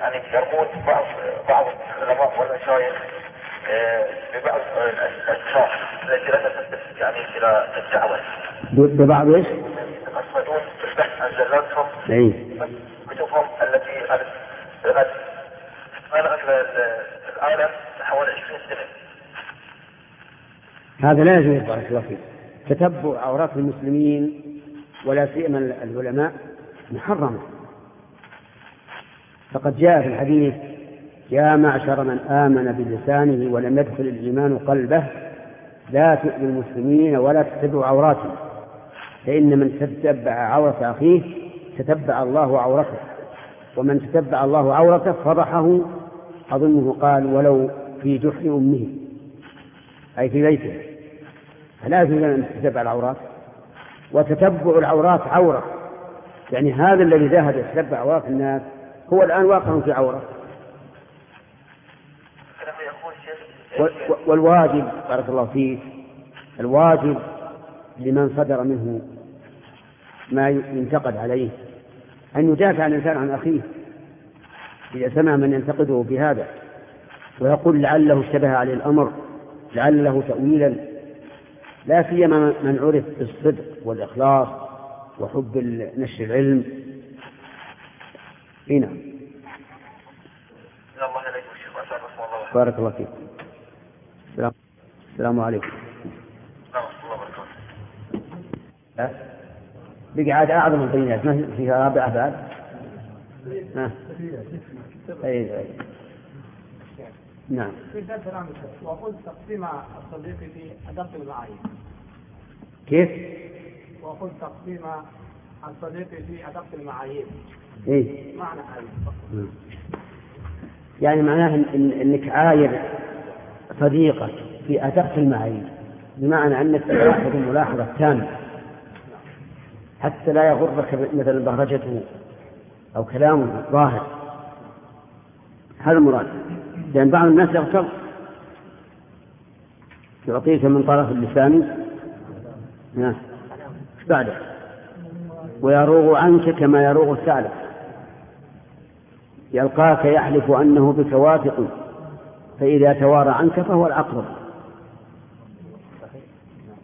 يعني يرمون بعض بعض العلماء والمشايخ آه، ببعض الأشخاص التي لا تنتسب يعني إلى الدعوة. ببعض إيش؟ يتقصدون بالبحث عن زلاتهم اي كتبهم التي بلغت العالم حوالي 20 سنة. هذا لا يجوز بارك الله فيك تتبع عورات المسلمين ولا سيما العلماء محرمة فقد جاء في الحديث يا معشر من آمن بلسانه ولم يدخل الإيمان قلبه لا تؤذوا المسلمين ولا تتبعوا عوراتهم فإن من تتبع عورة أخيه تتبع الله عورته ومن تتبع الله عورته فضحه أظنه قال ولو في جحر أمه أي في بيته فلا يجوز أن تتبع العورات وتتبع العورات عورة يعني هذا الذي ذهب يتتبع عورات الناس هو الآن واقع في عورة. والواجب بارك الله فيك الواجب لمن صدر منه ما ينتقد عليه. أن يدافع الإنسان عن أخيه إذا سمع من ينتقده بهذا ويقول لعله اشتبه عليه الأمر لعله تأويلا لا سيما من عرف بالصدق والإخلاص وحب نشر العلم. هنا بارك الله فيك. السلام, السلام عليكم. بقي عاد أعظم البينات. ما فيها رابعة بعد ها؟ أي نعم. في درس وقلت تقسيم الصديق في أدق المعايير كيف؟ وقلت تقسيم الصديق في أدق المعايير إيه؟ يعني معناه إنك عاير صديقك في ادق المعايير بمعنى أنك تلاحظ الملاحظة التامة. حتى لا يغرك مثلا بهرجته أو كلامه الظاهر. هذا المراد. لأن بعض الناس يغتر. يعطيك من طرف اللسان. إيش بعده؟ ويروغ عنك كما يروغ الثعلب. يلقاك يحلف أنه بك واثق فإذا توارى عنك فهو الأقرب.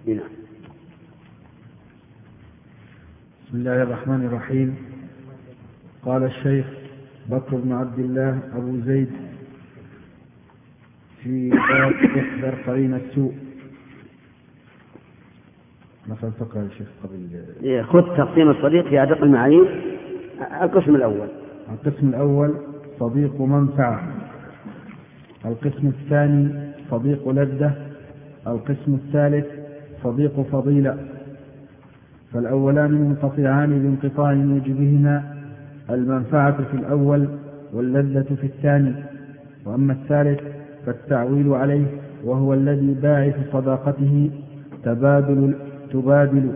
نعم. بسم الله الرحمن الرحيم. قال الشيخ بكر بن عبد الله أبو زيد في باب احذر قرين السوء. مثل فقه يا شيخ قبل؟ إيه، خذ تقسيم الصديق في أدق المعايير القسم الأول. القسم الأول صديق منفعة القسم الثاني صديق لذة القسم الثالث صديق فضيلة. فالأولان منقطعان بانقطاع موجبهما المنفعة في الأول واللذة في الثاني. وأما الثالث فالتعويل عليه وهو الذي باعث صداقته تبادل تبادل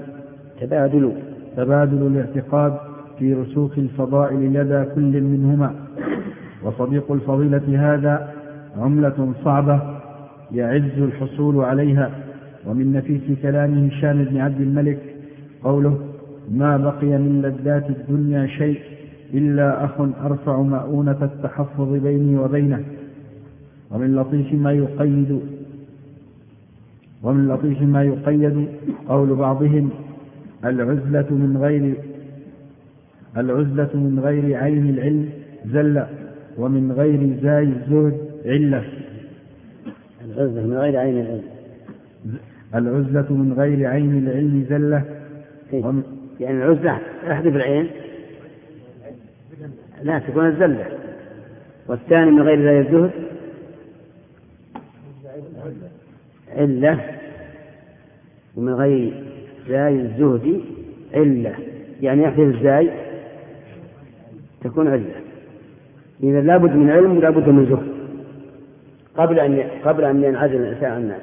تبادل. تبادل الاعتقاد في رسوخ الفضائل لدى كل منهما. وصديق الفضيلة هذا عملة صعبة يعز الحصول عليها. ومن نفيس كلام هشام بن عبد الملك قوله ما بقي من لذات الدنيا شيء إلا أخ أرفع مؤونة التحفظ بيني وبينه. ومن لطيف ما يقيد ومن لطيف ما يقيد قول بعضهم العزلة من غير العزلة من غير عين العلم زلة ومن غير زاي الزهد علة العزلة من غير عين العلم. العزلة من غير عين العلم زلة إيه؟ ومن يعني العزلة احذف العين؟ لا تكون الزلة والثاني من غير زاي الزهد؟ علة ومن غير زاي الزهد علة يعني يحذف الزاي. تكون علة إذا لابد من علم ولابد من زهد. قبل أن قبل أن ينعزل الإنسان عن الناس.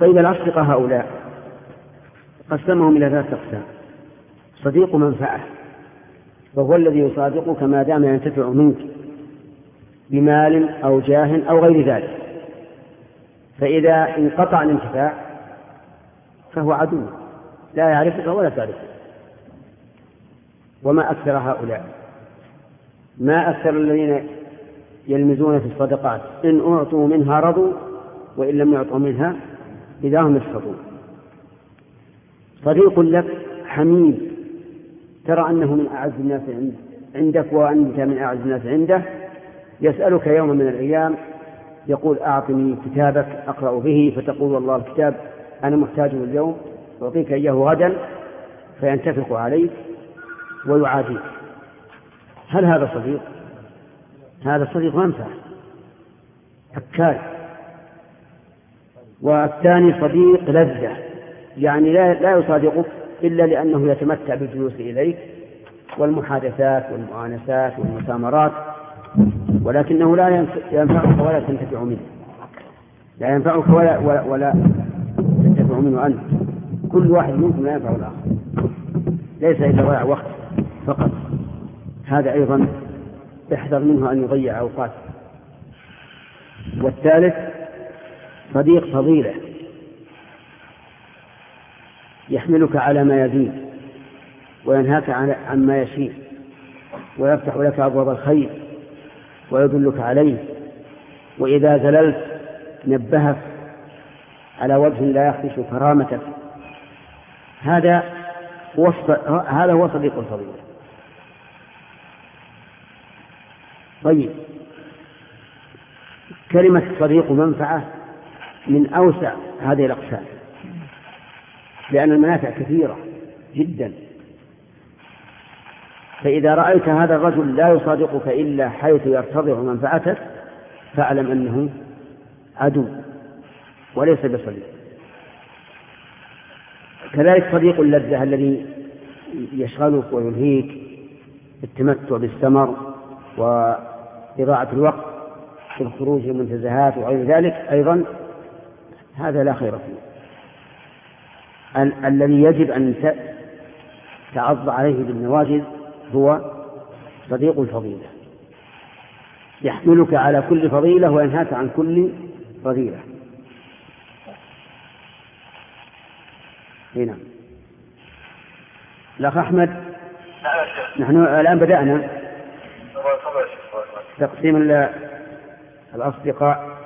طيب الأصدقاء هؤلاء قسمهم إلى ثلاثة أقسام. صديق منفعة وهو الذي يصادقك ما دام ينتفع منك بمال أو جاه أو غير ذلك. فإذا انقطع الانتفاع فهو عدو. لا يعرفك ولا تعرفه وما أكثر هؤلاء. ما أكثر الذين يلمزون في الصدقات. إن أعطوا منها رضوا وإن لم يعطوا منها إذا هم يسخطون صديق لك حميد ترى أنه من أعز الناس عندك وأنت من أعز الناس عنده يسألك يوما من الأيام يقول أعطني كتابك أقرأ به فتقول والله الكتاب أنا محتاجه اليوم أعطيك إياه غدا فينتفق عليك ويعاديك هل هذا صديق؟ هذا صديق منفعة أكال والثاني صديق لذة. يعني لا لا يصادقك إلا لأنه يتمتع بالجلوس إليك والمحادثات والمؤانسات والمسامرات ولكنه لا ينفعك ولا تنتفع منه. لا ينفعك ولا ولا, ولا تنتفع منه أنت. كل واحد منكم لا ينفع الآخر. ليس إلا ضياع وقت. فقط. هذا أيضا احذر منه أن يضيع أوقاته. والثالث صديق فضيلة. يحملك على ما يزيد وينهاك عما يشيء ويفتح لك أبواب الخير ويدلك عليه. وإذا زللت نبهك على وجه لا يخدش كرامتك. هذا وصف هذا هو صديق الفضيلة. طيب. كلمة صديق منفعة من أوسع هذه الأقسام لأن المنافع كثيرة جدا. فإذا رأيت هذا الرجل لا يصادقك إلا حيث يرتضع منفعتك فاعلم أنه عدو وليس بصديق. كذلك صديق اللذة الذي يشغلك ويلهيك التمتع بالثمر وإضاعة الوقت في الخروج للمنتزهات وغير ذلك أيضا هذا لا خير فيه. ال- الذي يجب أن تعض عليه بالنواجذ هو صديق الفضيلة. يحملك على كل فضيلة وينهاك عن كل فضيلة. هنا. الأخ أحمد؟ نحن الآن بدأنا. تقسيم الأصدقاء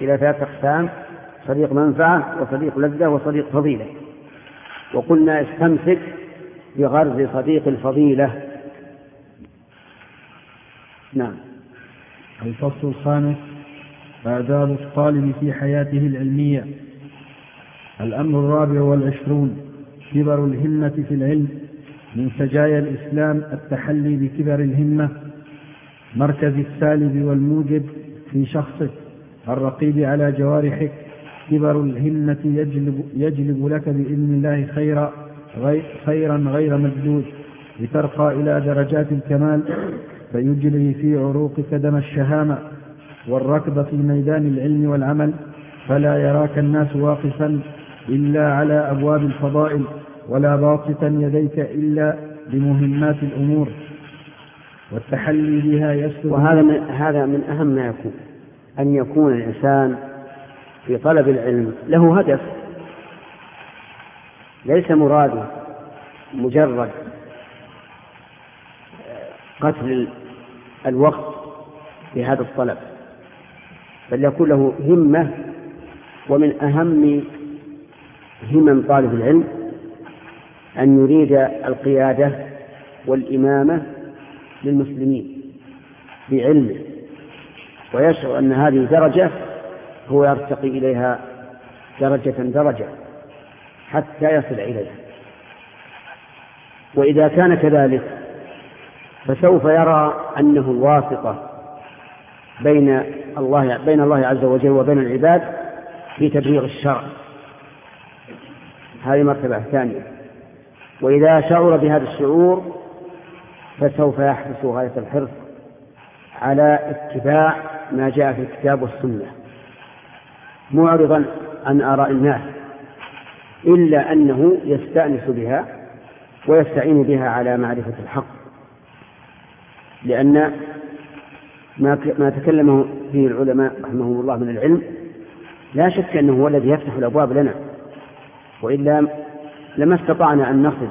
إلى ثلاث أقسام صديق منفعة وصديق لذة وصديق فضيلة. وقلنا استمسك بغرز صديق الفضيلة. نعم. الفصل الخامس آداب الطالب في حياته العلمية. الأمر الرابع والعشرون كبر الهمة في العلم من سجايا الإسلام التحلي بكبر الهمة. مركز السالب والموجب في شخصك الرقيب على جوارحك كبر الهمة يجلب, يجلب لك بإذن الله خيرا خيرا غير مجدود لترقى إلى درجات الكمال فيجري في عروقك دم الشهامة والركض في ميدان العلم والعمل فلا يراك الناس واقفا إلا على أبواب الفضائل ولا باسطا يديك إلا بمهمات الأمور. والتحلي بها يسر. وهذا من هذا من أهم ما يكون أن يكون الإنسان في طلب العلم له هدف ليس مراده مجرد قتل الوقت في هذا الطلب بل يكون له همة ومن أهم همم طالب العلم أن يريد القيادة والإمامة للمسلمين بعلمه ويشعر أن هذه درجة هو يرتقي إليها درجة درجة حتى يصل إليها. وإذا كان كذلك فسوف يرى أنه الواسطة بين الله بين الله عز وجل وبين العباد في تبليغ الشرع. هذه مرتبة ثانية. وإذا شعر بهذا الشعور فسوف يحرص غاية الحرص على اتباع ما جاء في الكتاب والسنة. معرضا عن آراء الناس إلا أنه يستأنس بها ويستعين بها على معرفة الحق. لأن ما ما تكلمه فيه العلماء رحمهم الله من العلم لا شك أنه هو الذي يفتح الأبواب لنا وإلا لما استطعنا أن نصل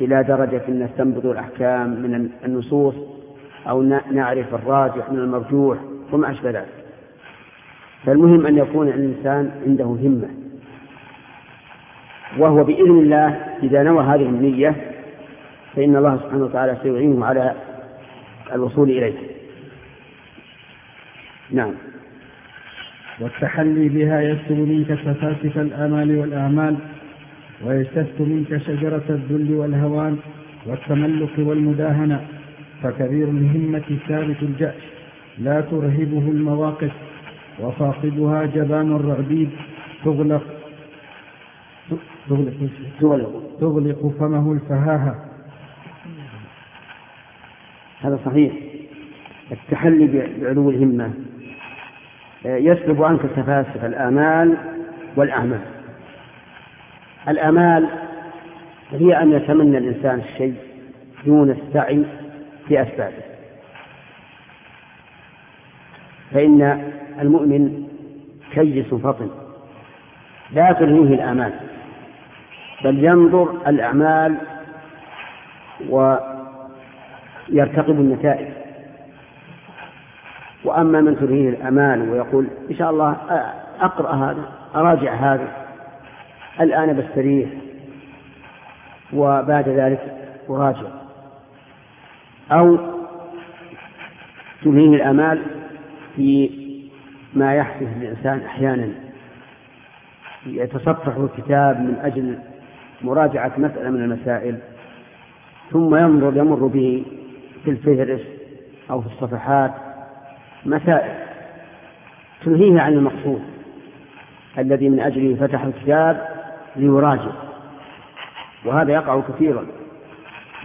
إلى درجة نستنبط الأحكام من النصوص أو نعرف الراجح من المرجوح وما أشبه ذلك. فالمهم أن يكون الإنسان عنده همة. وهو بإذن الله إذا نوى هذه النية فإن الله سبحانه وتعالى سيعينه على الوصول إليه. نعم. والتحلي بها يسر منك سفاسف الآمال والأعمال. ويجتث منك شجرة الذل والهوان والتملق والمداهنة فكبير الهمة ثابت الجأش لا ترهبه المواقف وصاحبها جبان الرعبيد تغلق تغلق تغلق, تغلق فمه الفهاهة. هذا صحيح. التحلي بعلو الهمة يسلب عنك سفاسف الآمال والأعمال. الآمال هي أن يتمنى الإنسان الشيء دون السعي في أسبابه. فإن المؤمن كيس فطن لا تلهيه الآمال بل ينظر الأعمال ويرتقب النتائج. وأما من تلهيه الأمال ويقول إن شاء الله أقرأ هذا أراجع هذا الآن بستريح وبعد ذلك أراجع. أو تلهيه الآمال في ما يحدث للإنسان أحيانا. يتصفح الكتاب من أجل مراجعة مسألة من المسائل ثم ينظر يمر به في الفهرس أو في الصفحات مسائل تلهيه عن المقصود الذي من أجله فتح الكتاب ليراجع. وهذا يقع كثيرا.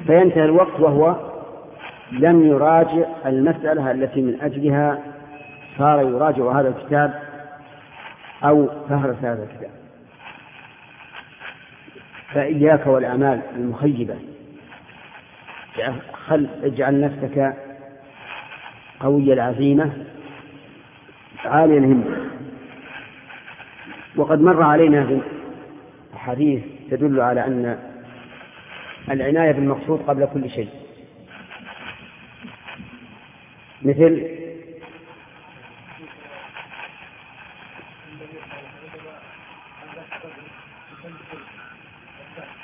فينتهي الوقت وهو لم يراجع المسألة التي من أجلها صار يراجع هذا الكتاب أو فهرس هذا الكتاب. فإياك والأعمال المخيبة. خل اجعل نفسك قوي العزيمة. عالي الهمة. وقد مر علينا حديث تدل على أن العناية بالمقصود قبل كل شيء. مثل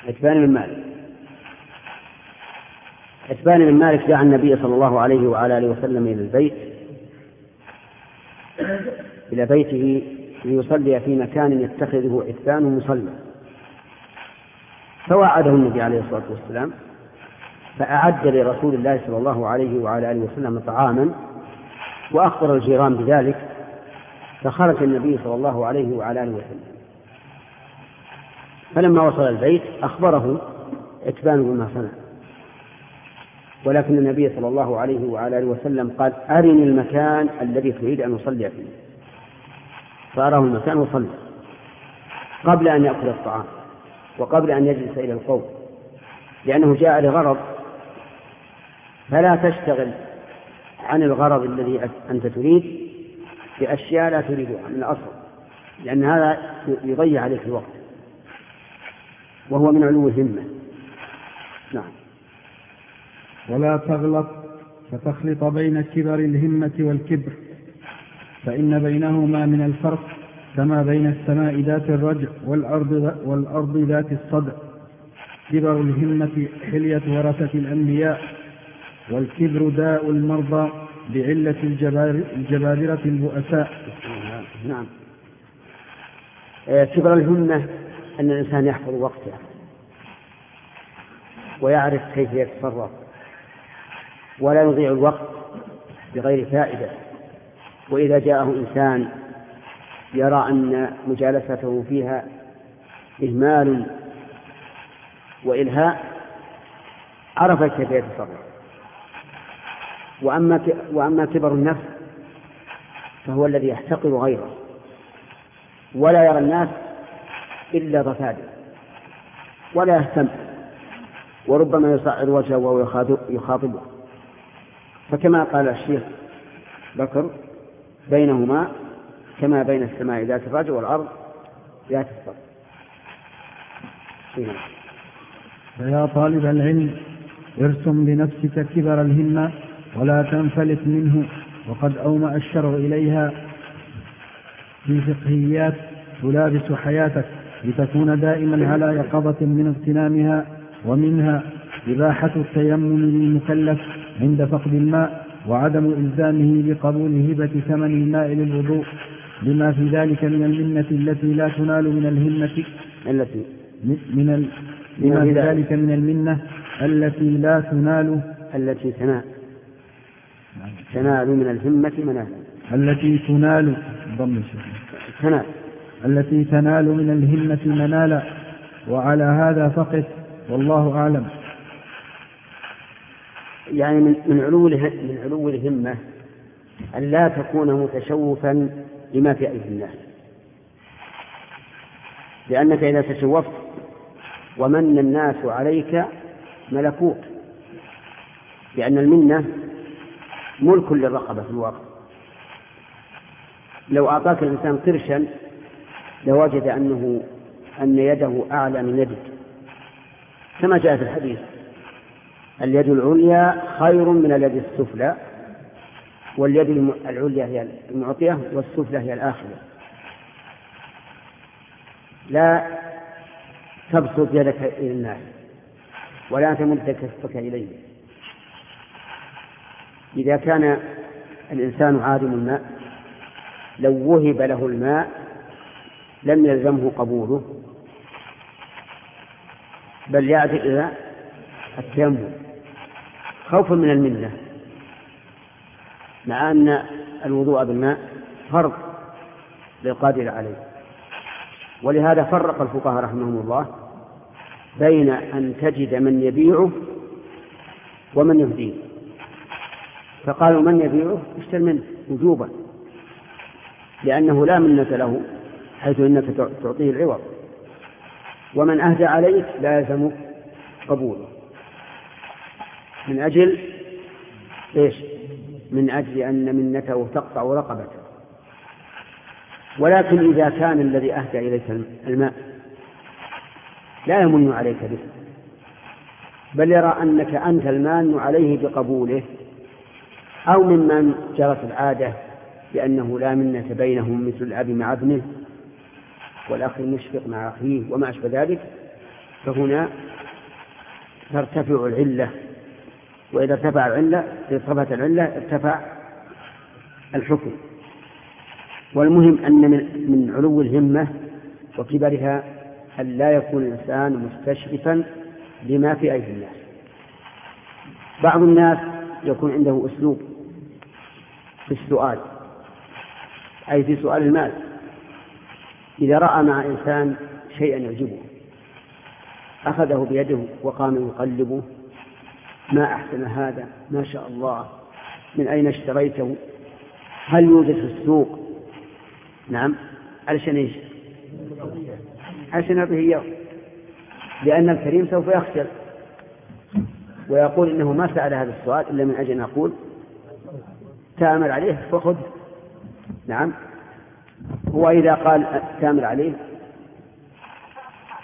عتبان بن مالك. عتبان بن مالك دعا النبي صلى الله عليه وعلى آله وسلم إلى البيت. إلى بيته ليصلي في مكان يتخذه عتبان مصلى فوعده النبي عليه الصلاة والسلام فأعد لرسول الله صلى الله عليه وعلى آله وسلم طعاما وأخبر الجيران بذلك فخرج النبي صلى الله عليه وعلى آله وسلم. فلما وصل البيت أخبره عتبان بما صنع. ولكن النبي صلى الله عليه وعلى آله وسلم قال أرني المكان الذي تريد أن أصلي فيه. فأراه المكان وصلى قبل أن يأكل الطعام. وقبل أن يجلس إلى القوم لأنه جاء لغرض فلا تشتغل عن الغرض الذي أنت تريد بأشياء لا تريدها من الأصل لأن هذا يضيع عليك الوقت وهو من علو الهمة. نعم. ولا تغلط فتخلط بين كبر الهمة والكبر فإن بينهما من الفرق. كما بين السماء ذات الرجع والأرض, والأرض ذات الصدع. كبر الهمة حلية ورثة الأنبياء والكبر داء المرضى بعلة الجبابرة البؤساء. نعم. آه، كبر الهمة أن الإنسان يحفظ وقته ويعرف كيف يتصرف ولا يضيع الوقت بغير فائدة. وإذا جاءه إنسان يرى أن مجالسته فيها إهمال وإلهاء عرف كيف يتصرف وأما وأما كبر النفس فهو الذي يحتقر غيره. ولا يرى الناس إلا ضفادع ولا يهتم. وربما يصعر وجهه وهو يخاطبه. فكما قال الشيخ بكر بينهما كما بين السماء ذات الرجل والأرض ذات الصف. فيا طالب العلم ارسم لنفسك كبر الهمة ولا تنفلت منه وقد أومأ الشرع إليها. في فقهيات تلابس حياتك لتكون دائما على يقظة من اغتنامها ومنها إباحة التيمم للمكلف عند فقد الماء وعدم إلزامه بقبول هبة ثمن الماء للوضوء. لما في ذلك من المنة التي لا تنال من الهمة التي من ال... لما في ذلك. من المنة التي لا تنال التي تنال. تنال من الهمة منالا التي تنال ضم تنال. التي تنال من الهمة منالا. وعلى هذا فقط والله أعلم. يعني من من علو من علو الهمة أن لا تكون متشوفا لما في أيدي الناس لأنك إذا تشوفت ومن الناس عليك ملكوك لأن المنة ملك للرقبة في الواقع. لو أعطاك الإنسان قرشا لوجد أنه أن يده أعلى من يدك كما جاء في الحديث اليد العليا خير من اليد السفلى. واليد العليا هي المعطية والسفلى هي الآخرة. لا تبسط يدك إلى الناس ولا تمد كفك إليه. إذا كان الإنسان عادم الماء لو وهب له الماء لم يلزمه قبوله بل يعزل إلى التيمم خوفا من المنة مع أن الوضوء بالماء فرض للقادر عليه. ولهذا فرق الفقهاء رحمهم الله بين أن تجد من يبيعه ومن يهديه. فقالوا من يبيعه؟ اشتر منه وجوبا لأنه لا منة له حيث إنك تعطيه العوض. ومن أهدى عليك لا يلزمك قبوله. من أجل إيش؟ من أجل أن منته تقطع رقبته. ولكن إذا كان الذي أهدى إليك الماء لا يمن عليك به. بل يرى أنك أنت المان عليه بقبوله أو ممن جرت العادة بأنه لا منة بينهم مثل الأب مع ابنه والأخ المشفق مع أخيه وما أشبه ذلك فهنا ترتفع العلة وإذا ارتفع العلة ارتفعت العلة ارتفع الحكم. والمهم أن من, علو الهمة وكبرها أن لا يكون الإنسان مستشرفا لما في أيدي الناس بعض الناس يكون عنده أسلوب في السؤال أي في سؤال المال. إذا رأى مع إنسان شيئا يعجبه أخذه بيده وقام يقلبه ما أحسن هذا ما شاء الله. من أين اشتريته؟ هل يوجد في السوق؟ نعم. علشان إيش؟ علشان يعطيه إياه. لأن الكريم سوف يخجل ويقول إنه ما سأل هذا السؤال إلا من أجل أن أقول تأمل عليه فخذ. نعم. هو إذا قال تأمل عليه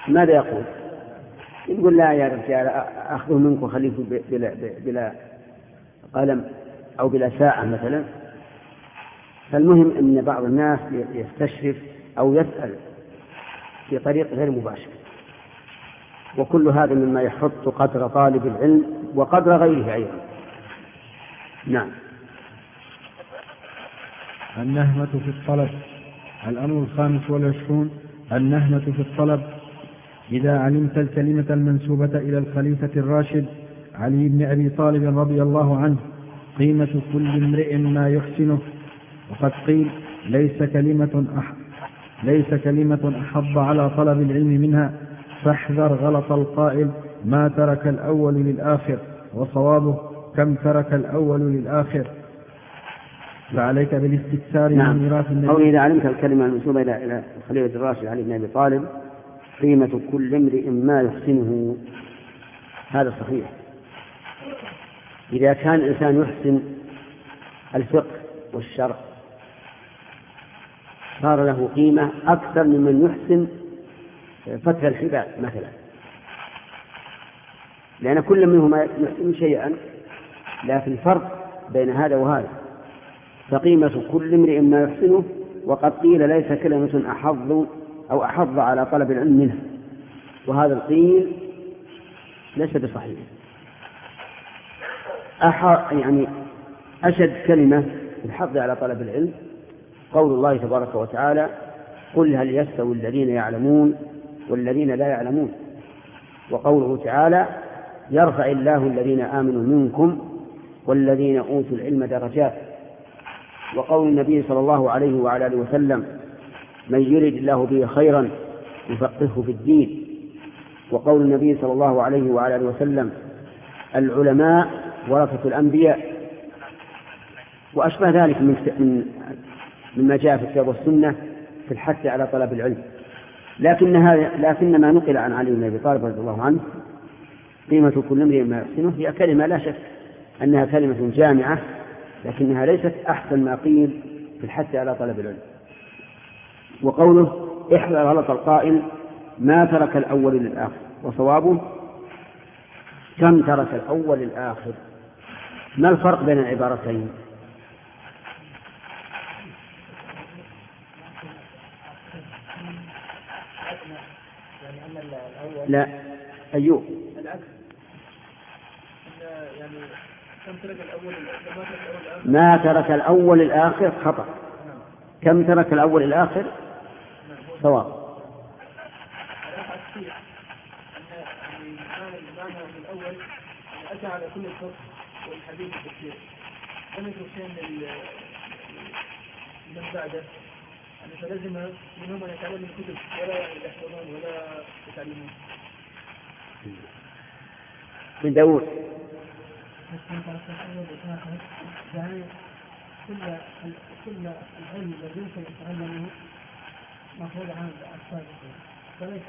ماذا يقول؟ يقول لا يا رجال أخذه منك وخليه بلا, بلا قلم أو بلا ساعة مثلا. فالمهم أن بعض الناس يستشرف أو يسأل في طريق غير مباشر. وكل هذا مما يحط قدر طالب العلم وقدر غيره أيضا. نعم. النهمة في الطلب الأمر الخامس والعشرون النهمة في الطلب إذا علمت الكلمة المنسوبة إلى الخليفة الراشد علي بن أبي طالب رضي الله عنه قيمة كل امرئ ما يحسنه. وقد قيل ليس كلمة أح ليس كلمة أحض على طلب العلم منها. فاحذر غلط القائل ما ترك الأول للآخر. وصوابه كم ترك الأول للآخر. فعليك بالاستكثار نعم. من ميراث النبي. أو إذا علمت الكلمة المنسوبة إلى إلى الخليفة الراشد علي بن أبي طالب قيمة كل امرئ ما يحسنه. هذا صحيح. إذا كان الإنسان يحسن الفقه والشرع صار له قيمة أكثر ممن يحسن فتح الحبال مثلا. لأن كل منهما يحسن شيئا لكن فرق بين هذا وهذا. فقيمة كل امرئ ما يحسنه وقد قيل ليس كلمة أحظ أو أحظ على طلب العلم منها وهذا القيل ليس بصحيح. يعني أشد كلمة في الحظ على طلب العلم قول الله تبارك وتعالى قل هل يستوي الذين يعلمون والذين لا يعلمون. وقوله تعالى يرفع الله الذين آمنوا منكم والذين أوتوا العلم درجات. وقول النبي صلى الله عليه وعلى آله وسلم من يرد الله به خيرا يفقهه في الدين. وقول النبي صلى الله عليه وعلى آله وسلم العلماء ورثة الأنبياء. وأشبه ذلك من مما جاء في الكتاب والسنة في الحث على طلب العلم. لكنها لكن ما نقل عن علي بن أبي طالب رضي الله عنه قيمة كل امرئ ما يحسنه هي كلمة لا شك أنها كلمة جامعة لكنها ليست أحسن ما قيل في الحث على طلب العلم. وقوله احذر غلط القائل ما ترك الأول للآخر وصوابه كم ترك الأول للآخر؟ ما الفرق بين العبارتين؟ لا أيوب ما ترك الأول الآخر خطأ. كم ترك الأول الآخر؟ صواب أتى على كل والحديث بعده يعني فلزم منهم أن يتعلموا الكتب ولا يحفظون ولا يتعلمون من داوود كل العلم الذي يمكن أن يتعلمه مفروض عن السابقين فليس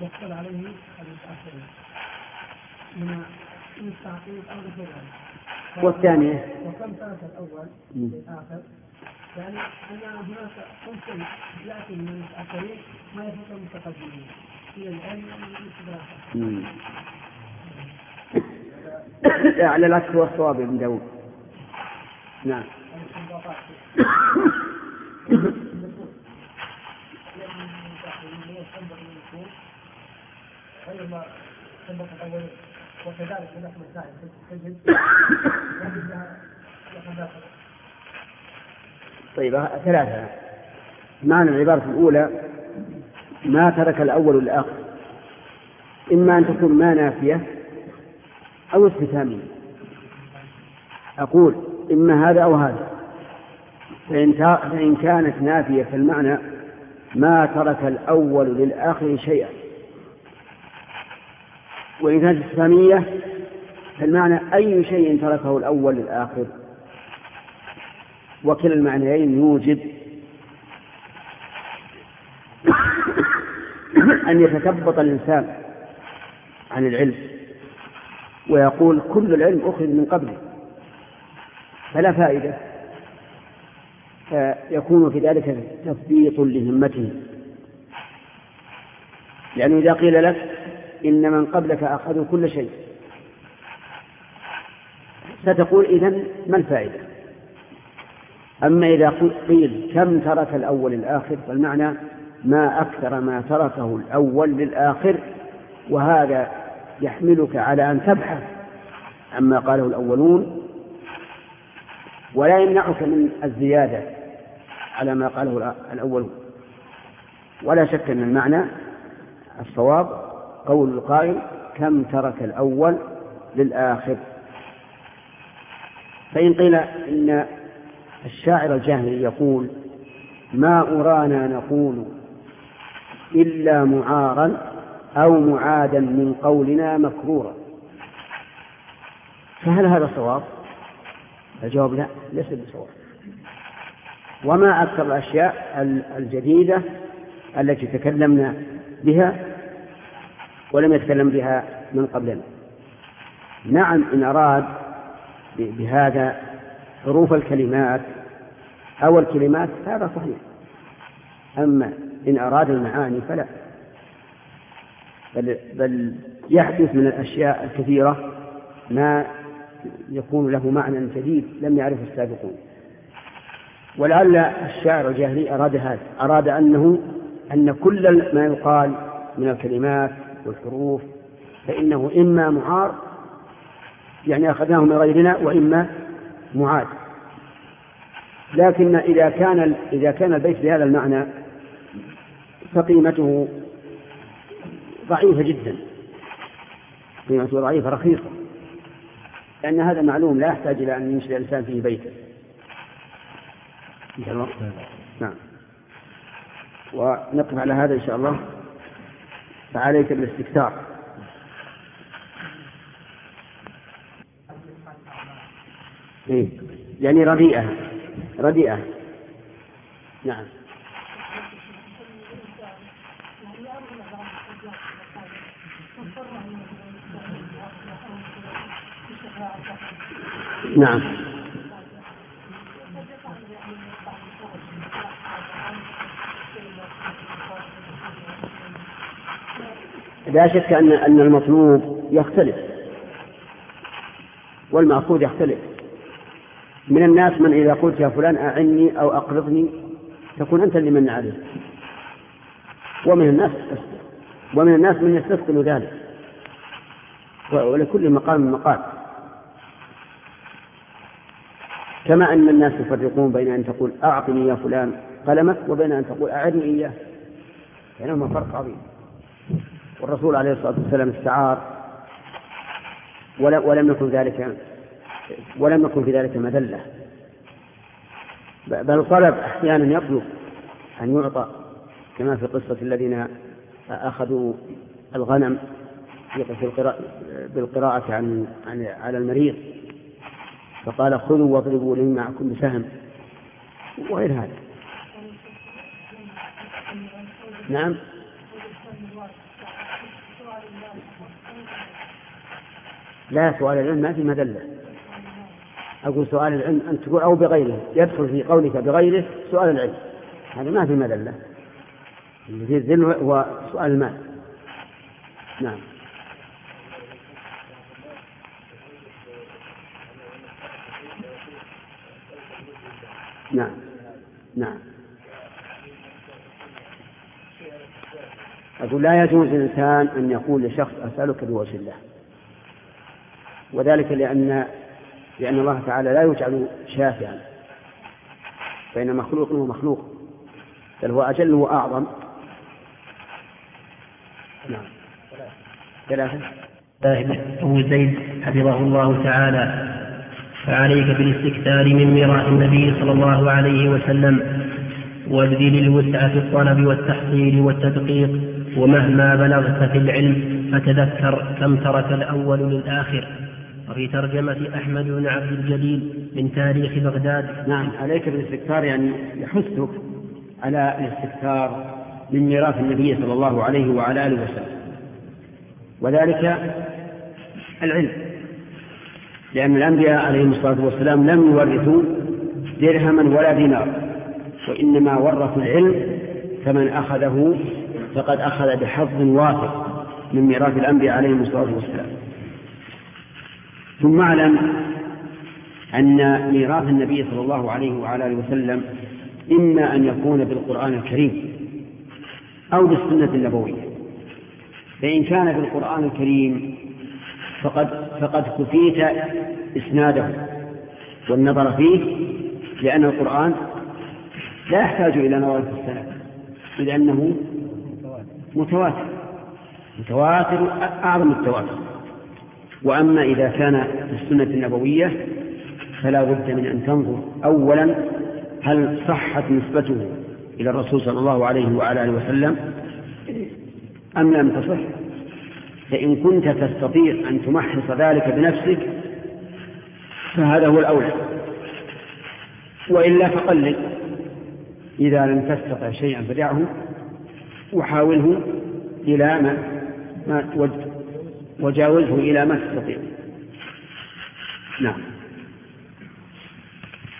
يحصل عليه المتأخرين. من التعقيد أو الغير والثانية؟ وكم ترك الأول؟ للآخر يعني أن هناك خمس يأتي من المتأخرين ما يفوت المتقدمين. في العلم على العكس هو الصواب ابن داود. نعم. وكذلك طيب ثلاثة. معنى العبارة الأولى ما ترك الأول الآخر. إما أن تكون ما نافية أو استفهامية. أقول إما هذا أو هذا. فإن, فإن كانت نافية فالمعنى ما ترك الأول للآخر شيئا. وإن كانت استفهامية فالمعنى أي شيء تركه الأول للآخر. وكلا المعنيين يوجب أن يتثبط الإنسان عن العلم. ويقول كل العلم أخذ من قبله. فلا فائدة. فيكون في ذلك تثبيط لهمته. لأنه إذا قيل لك إن من قبلك أخذوا كل شيء ستقول إذن ما الفائدة؟ أما إذا قيل كم ترك الأول الآخر فالمعنى ما أكثر ما تركه الأول للآخر وهذا يحملك على أن تبحث عما قاله الأولون ولا يمنعك من الزيادة على ما قاله الأولون ولا شك أن المعنى الصواب قول القائل كم ترك الأول للآخر. فإن قيل إن الشاعر الجاهلي يقول ما أرانا نقول إلا معارا أو معادا من قولنا مكرورا. فهل هذا صواب؟ الجواب لا ليس بصواب وما أكثر الأشياء الجديدة التي تكلمنا بها ولم يتكلم بها من قبلنا. نعم إن أراد بهذا حروف الكلمات أو الكلمات هذا صحيح. أما إن أراد المعاني فلا. بل, بل يحدث من الأشياء الكثيرة ما يكون له معنى جديد لم يعرفه السابقون. ولعل الشاعر الجاهلي أراد هذا أراد أنه أن كل ما يقال من الكلمات والحروف فإنه إما معار يعني أخذناه من غيرنا وإما معاد. لكن إذا كان إذا كان البيت بهذا المعنى فقيمته ضعيفة جدا. قيمته ضعيفة رخيصة. لأن هذا معلوم لا يحتاج إلى أن ينشئ الإنسان فيه شاء الله. نعم. ونقف على هذا إن شاء الله. فعليك بالاستكثار إيه؟ يعني رديئة. رديئة. نعم. نعم. لا شك أن أن المطلوب يختلف. والمأخوذ يختلف. من الناس من إذا قلت يا فلان أعني أو أقرضني تكون أنت اللي من عليه. ومن الناس ومن الناس من يستثقل ذلك. ولكل مقام مقال. كما أن الناس يفرقون بين أن تقول أعطني يا فلان قلمك وبين أن تقول أعدني إياه. بينهما فرق عظيم. والرسول عليه الصلاة والسلام استعار. ولم يكن ذلك ولم يكن في ذلك مذلة. بل طلب أحيانا يطلب أن يعطى كما في قصة الذين أخذوا الغنم بالقراءة عن على المريض. فقال خذوا واضربوا لي معكم بسهم وغير هذا. نعم. لا سؤال العلم ما في مدلة. أقول سؤال العلم أن تقول أو بغيره يدخل في قولك بغيره سؤال العلم. هذا ما في مدلة. اللي في الذل هو سؤال المال. نعم. نعم. نعم. أقول لا يجوز للإنسان أن يقول لشخص أسألك بوجه الله. وذلك لأن لأن الله تعالى لا يجعل شافعا فإن مخلوق هو مخلوق بل هو أجل وأعظم. نعم. ثلاثة. أبو زيد حفظه الله تعالى. فعليك بالاستكثار من ميراث النبي صلى الله عليه وسلم وابذل الوسع في الطلب والتحصيل والتدقيق ومهما بلغت في العلم فتذكر كم ترك الأول للآخر. وفي ترجمة أحمد بن عبد الجليل من تاريخ بغداد. نعم عليك بالاستكثار يعني يحثك على الاستكثار من ميراث النبي صلى الله عليه وعلى آله وسلم. وذلك العلم. لأن الأنبياء عليهم الصلاة والسلام لم يورثوا درهما ولا دينار وإنما ورثوا العلم فمن أخذه فقد أخذ بحظ وافر من ميراث الأنبياء عليهم الصلاة والسلام. ثم اعلم أن ميراث النبي صلى الله عليه وعلى آله وسلم إما أن يكون بالقرآن الكريم أو بالسنة النبوية فإن كان بالقرآن الكريم فقد فقد كفيت إسناده والنظر فيه لأن القرآن لا يحتاج إلى نظر في السند لأنه متواتر. متواتر أعظم التواتر. وأما إذا كان في السنة النبوية فلا بد من أن تنظر أولا هل صحت نسبته إلى الرسول صلى الله عليه وعلى آله وسلم أم لم تصح. فإن كنت تستطيع أن تمحص ذلك بنفسك فهذا هو الأولى. وإلا فقلل. إذا لم تستطع شيئا فدعه وحاوله إلى ما, ما وجاوزه إلى ما تستطيع. نعم.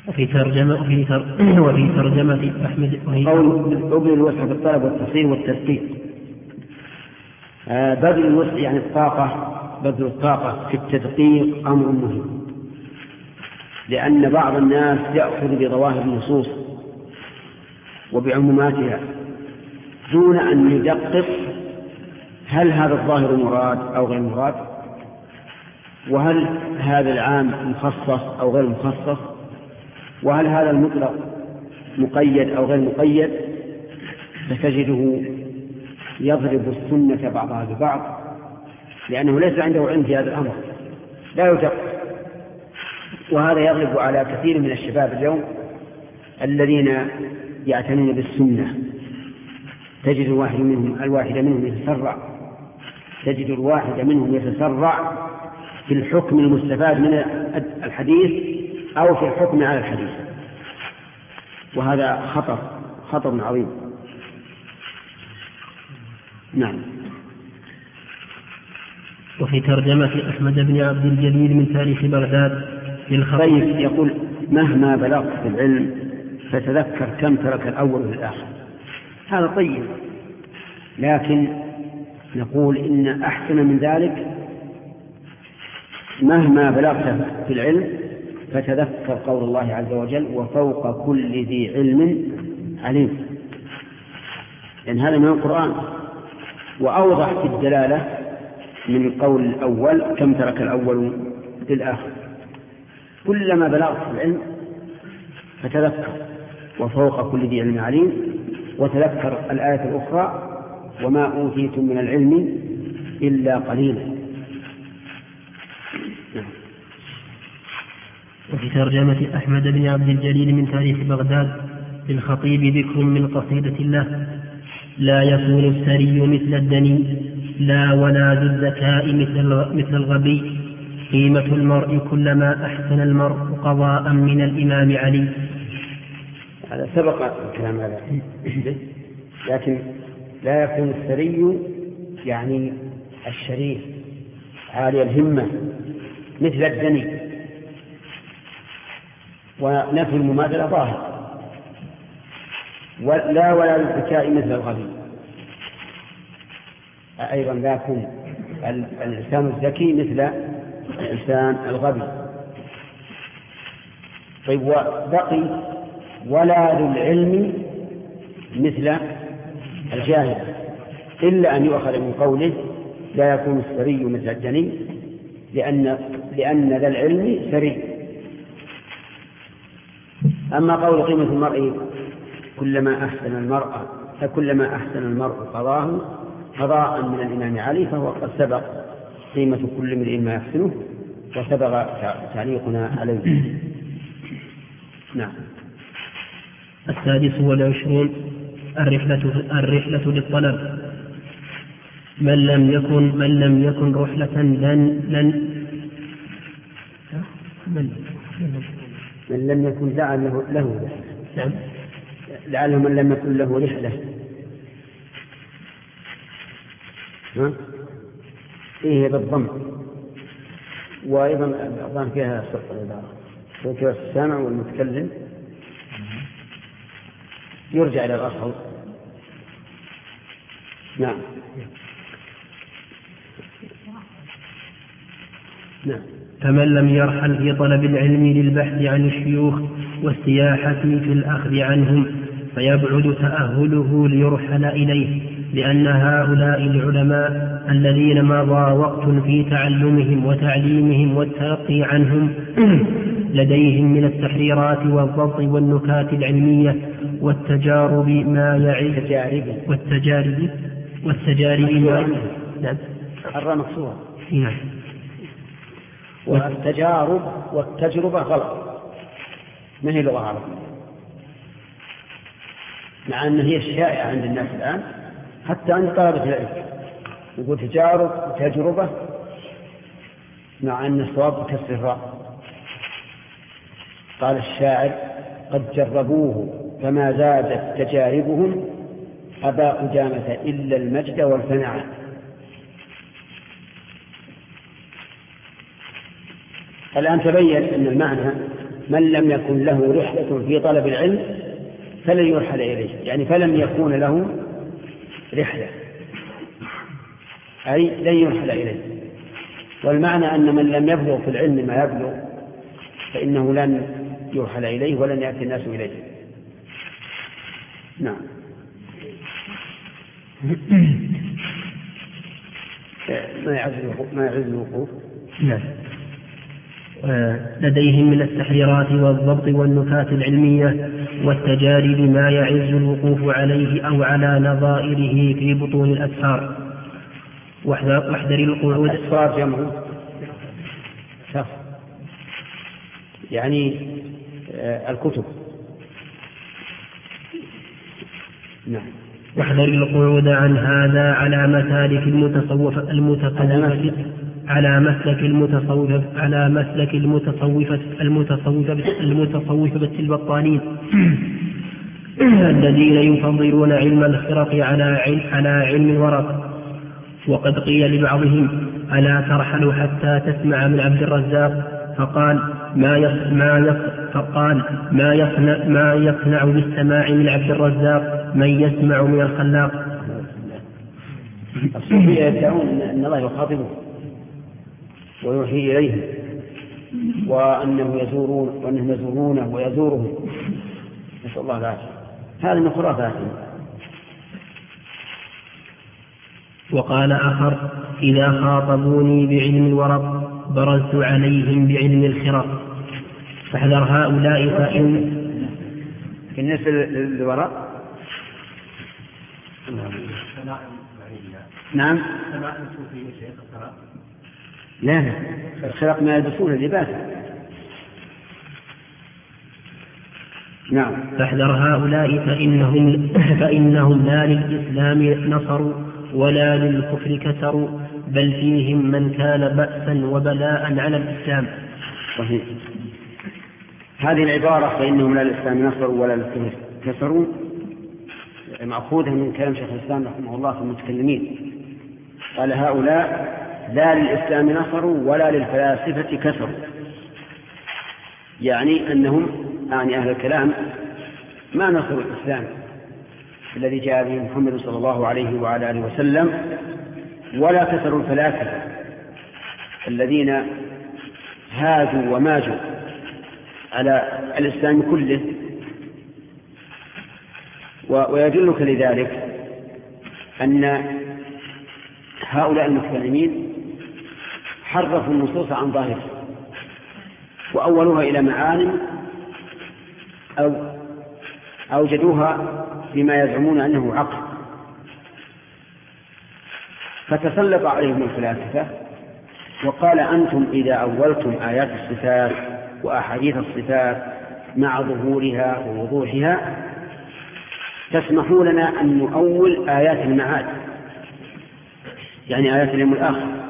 وفي ترجمة وفي تر... وفي ترجمة أحمد وهي قول ابن الوسع في الطلب والتصحيح والتدقيق. آه بذل الوسع يعني الطاقة بذل الطاقة في التدقيق أمر مهم. لأن بعض الناس يأخذ بظواهر النصوص وبعموماتها دون أن يدقق هل هذا الظاهر مراد أو غير مراد وهل هذا العام مخصص أو غير مخصص وهل هذا المطلق مقيد أو غير مقيد فتجده يضرب السنة بعضها ببعض لأنه ليس عنده علم في هذا الأمر. لا يدقق وهذا يغلب على كثير من الشباب اليوم الذين يعتنون بالسنة. تجد الواحد منهم الواحد منهم يتسرع. تجد الواحد منهم يتسرع في الحكم المستفاد من الحديث أو في الحكم على الحديث. وهذا خطر خطر عظيم. نعم. وفي ترجمة أحمد بن عبد الجليل من تاريخ بغداد للخطيب طيب، يقول مهما بلغت في العلم فتذكر كم ترك الأول والآخر هذا طيب. لكن نقول إن أحسن من ذلك مهما بلغت في العلم فتذكر قول الله عز وجل وفوق كل ذي علم عليم. لأن هذا من القرآن. وأوضح في الدلالة من القول الأول كم ترك الأول للآخر. كلما بلغت العلم فتذكر وفوق كل ذي علم عليم وتذكر الآية الأخرى وما أوتيتم من العلم إلا قليلا. وفي ترجمة أحمد بن عبد الجليل من تاريخ بغداد للخطيب ذكر من قصيدة الله. لا يكون السري مثل الدني لا ولا ذو الذكاء مثل مثل الغبي. قيمة المرء كلما أحسن المرء قضاء من الإمام علي. هذا سبق الكلام هذا. لكن لا يكون الثري يعني الشريف عالي الهمة مثل الدني. ونفي المماثلة ظاهر. لا ولا للذكاء مثل الغبي أيضا لا يكون الإنسان الذكي مثل الإنسان الغبي. طيب وبقي ولا ذو العلم مثل الجاهل. إلا أن يؤخذ من قوله لا يكون السري مثل الجني لأن لأن ذا العلم سري. أما قول قيمة المرء كلما أحسن المرء فكلما أحسن المرء قضاه قضاء من الإمام علي فهو قد سبق قيمة كل امرئ ما يحسنه وسبق تعليقنا عليه. نعم. السادس والعشرون الرحلة الرحلة للطلب. من لم يكن من لم يكن رحلة لن لن. من من لم يكن لعله له. نعم. لعله من لم يكن له رحلة. ها؟ إيه بالضم وأيضا الضم فيها صدق العبارة ذكر السامع والمتكلم. يرجع إلى الأصل. نعم. نعم. فمن لم يرحل في طلب العلم للبحث عن الشيوخ والسياحة في الأخذ عنهم فيبعد تأهله ليرحل إليه لأن هؤلاء العلماء الذين مضى وقت في تعلمهم وتعليمهم والتلقي عنهم لديهم من التحريرات والضبط والنكات العلمية والتجارب ما يعيش والتجارب والتجارب ما نعم. الراء مكسورة نعم. والتجارب والتجربة غلط. ما هي لغة عربية مع أن هي الشائعة عند الناس الآن حتى عند طلبة العلم. يقول تجارب وتجربة مع أن الصواب بكسر الراء قال الشاعر قد جربوه فما زادت تجاربهم أبا قدامة إلا المجد والفناء. الآن تبين أن المعنى من لم يكن له رحلة في طلب العلم فلن يرحل إليه. يعني فلم يكون له رحلة. أي لن يرحل إليه. والمعنى أن من لم يبلغ في العلم ما يبلغ فإنه لن يرحل إليه ولن يأتي الناس إليه. نعم. ما يعز ما يعز الوقوف؟ نعم. لديهم من التحريرات والضبط والنكات العلمية والتجارب ما يعز الوقوف عليه أو على نظائره في بطون الأسفار. واحذر القعود. أسفار جمع. يعني آه، الكتب. نعم. واحذر القعود عن هذا على مسالك المتصوف المتصوفة على مسلك المتصوفة على مسلك المتصوفة المتصوفة المتصوفة البطانين الذين يفضلون علم الخرق على علم على علم الورق. وقد قيل لبعضهم ألا ترحل حتى تسمع من عبد الرزاق؟ فقال ما يص ما يص فقال ما يصنع ما يصنع بالسماع من عبد الرزاق من يسمع من الخلاق. الصوفية يدعون أن الله يخاطبهم. ويوحي إليهم. وأنه يزورون وأنهم يزورونه ويزورهم. نسأل الله العافية. هذا من خرافاتهم وقال آخر إذا خاطبوني بعلم الورق برزت عليهم بعلم الخرق. فاحذر هؤلاء فإن بالنسبة للورق. نعم. لا لا الخرق ما يلبسون اللباس. نعم. فاحذر هؤلاء فإنهم فإنهم لا للإسلام نصروا ولا للكفر كسروا بل فيهم من كان بأسا وبلاء على الإسلام. صحيح. هذه العبارة فإنهم لا للإسلام نصروا ولا للكفر كسروا مأخوذة من كلام شيخ الإسلام رحمه الله في المتكلمين. قال هؤلاء لا للإسلام نصروا ولا للفلاسفة كسروا يعني أنهم يعني أهل الكلام ما نصروا الإسلام الذي جاء به محمد صلى الله عليه وعلى آله وسلم ولا كسروا الفلاسفة الذين هاجوا وماجوا على الإسلام كله. ويدلك لذلك أن هؤلاء المتكلمين حرفوا النصوص عن ظاهرها وأولوها إلى معان أو أوجدوها بما يزعمون أنه عقل. فتسلط عليهم الفلاسفة وقال أنتم إذا أولتم آيات الصفات وأحاديث الصفات مع ظهورها ووضوحها تسمحوا لنا أن نؤول آيات المعاد يعني آيات اليوم الآخر.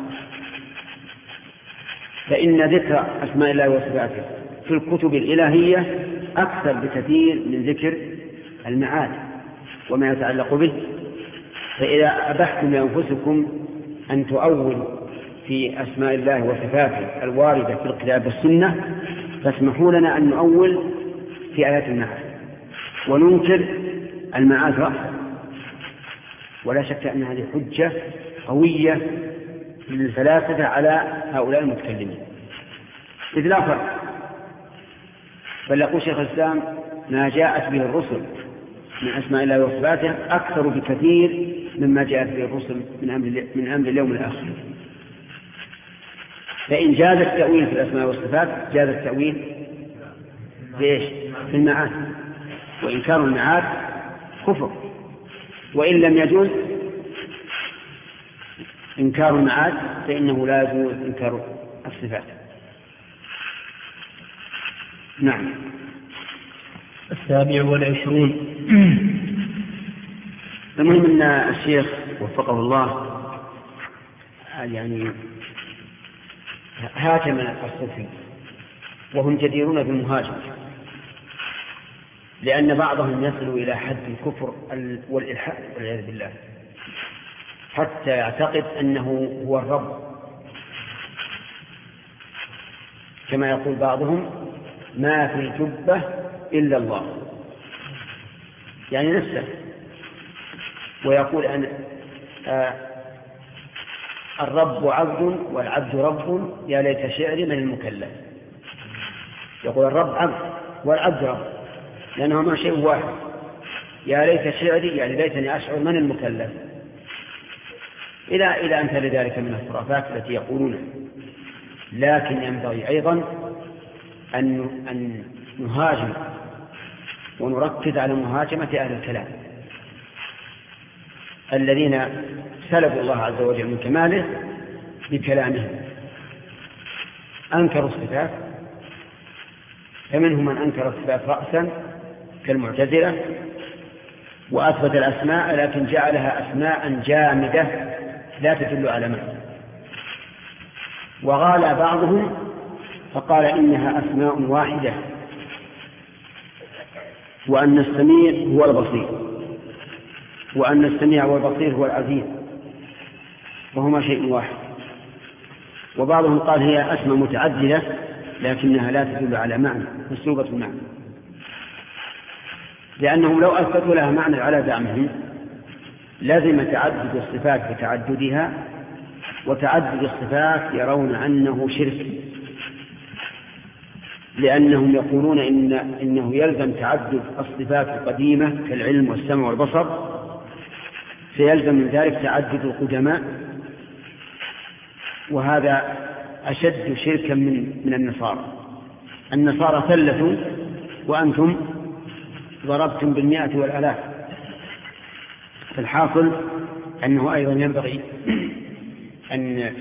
فإن ذكر أسماء الله وصفاته في الكتب الإلهية أكثر بكثير من ذكر المعاد وما يتعلق به. فإذا أبحتم لأنفسكم أن تؤولوا في أسماء الله وصفاته الواردة في الكتاب والسنة فاسمحوا لنا أن نؤول في آيات المعاد وننكر المعاد رأسا ولا شك أن هذه حجة قوية للفلاسفة على هؤلاء المتكلمين. إذ لا فرق. بل يقول شيخ الإسلام ما جاءت به الرسل من أسماء الله وصفاته أكثر بكثير مما جاءت به الرسل من أمر من أمر اليوم الآخر. فإن جاز التأويل في الأسماء والصفات جاز التأويل في إيش؟ في المعاد وإنكار المعاد كفر. وإن لم يجوز إنكار المعاد فإنه لا يجوز إنكار الصفات. نعم. السابع والعشرون. المهم أن الشيخ وفقه الله يعني هاجم الصوفي وهم جديرون بالمهاجمة لأن بعضهم يصل إلى حد الكفر والإلحاد والعياذ بالله. حتى يعتقد أنه هو الرب. كما يقول بعضهم ما في الجبة إلا الله. يعني نفسه. ويقول أن آه الرب عبد والعبد رب يا ليت شعري من المكلف. يقول الرب عبد والعبد رب لأنهما شيء واحد. يا ليت شعري يعني ليتني أشعر من المكلف. إلى إلى أمثال ذلك من الخرافات التي يقولونها لكن ينبغي أيضا أن أن نهاجم ونركز على مهاجمة أهل الكلام. الذين سلبوا الله عز وجل من كماله بكلامهم. أنكروا الصفات. فمنهم من أنكر الصفات رأسا كالمعتزلة وأثبت الأسماء لكن جعلها أسماء جامدة لا تدل على معنى. وغالى بعضهم فقال إنها أسماء واحدة وأن السميع هو البصير وأن السميع والبصير هو العزيز وهما شيء واحد. وبعضهم قال هي أسماء متعددة لكنها لا تدل على معنى مسلوبة المعنى. لأنهم لو أثبتوا لها معنى على زعمهم لزم تعدد الصفات بتعددها وتعدد الصفات يرون أنه شرك لأنهم يقولون إن إنه يلزم تعدد الصفات القديمة كالعلم والسمع والبصر فيلزم من ذلك تعدد القدماء وهذا أشد شركا من من النصارى. النصارى ثلثوا وأنتم ضربتم بالمئة والآلاف. فالحاصل أنه أيضا ينبغي أن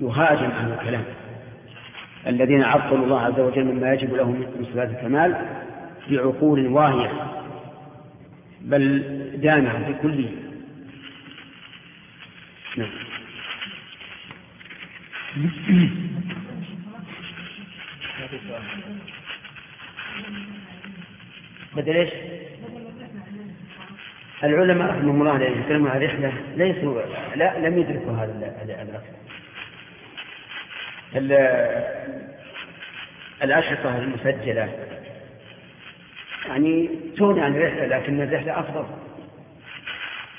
يهاجم أهل الكلام الذين عطلوا الله عز وجل مما يجب له من صفات الكمال بعقول واهية بل دامعة بكله نعم بدل إيش؟ العلماء رحمهم الله الذين يتكلمون عن ليسوا لا لم يدركوا هذا الأصل الأشرطة المسجلة. يعني تغني عن الرحلة لكن الرحلة أفضل.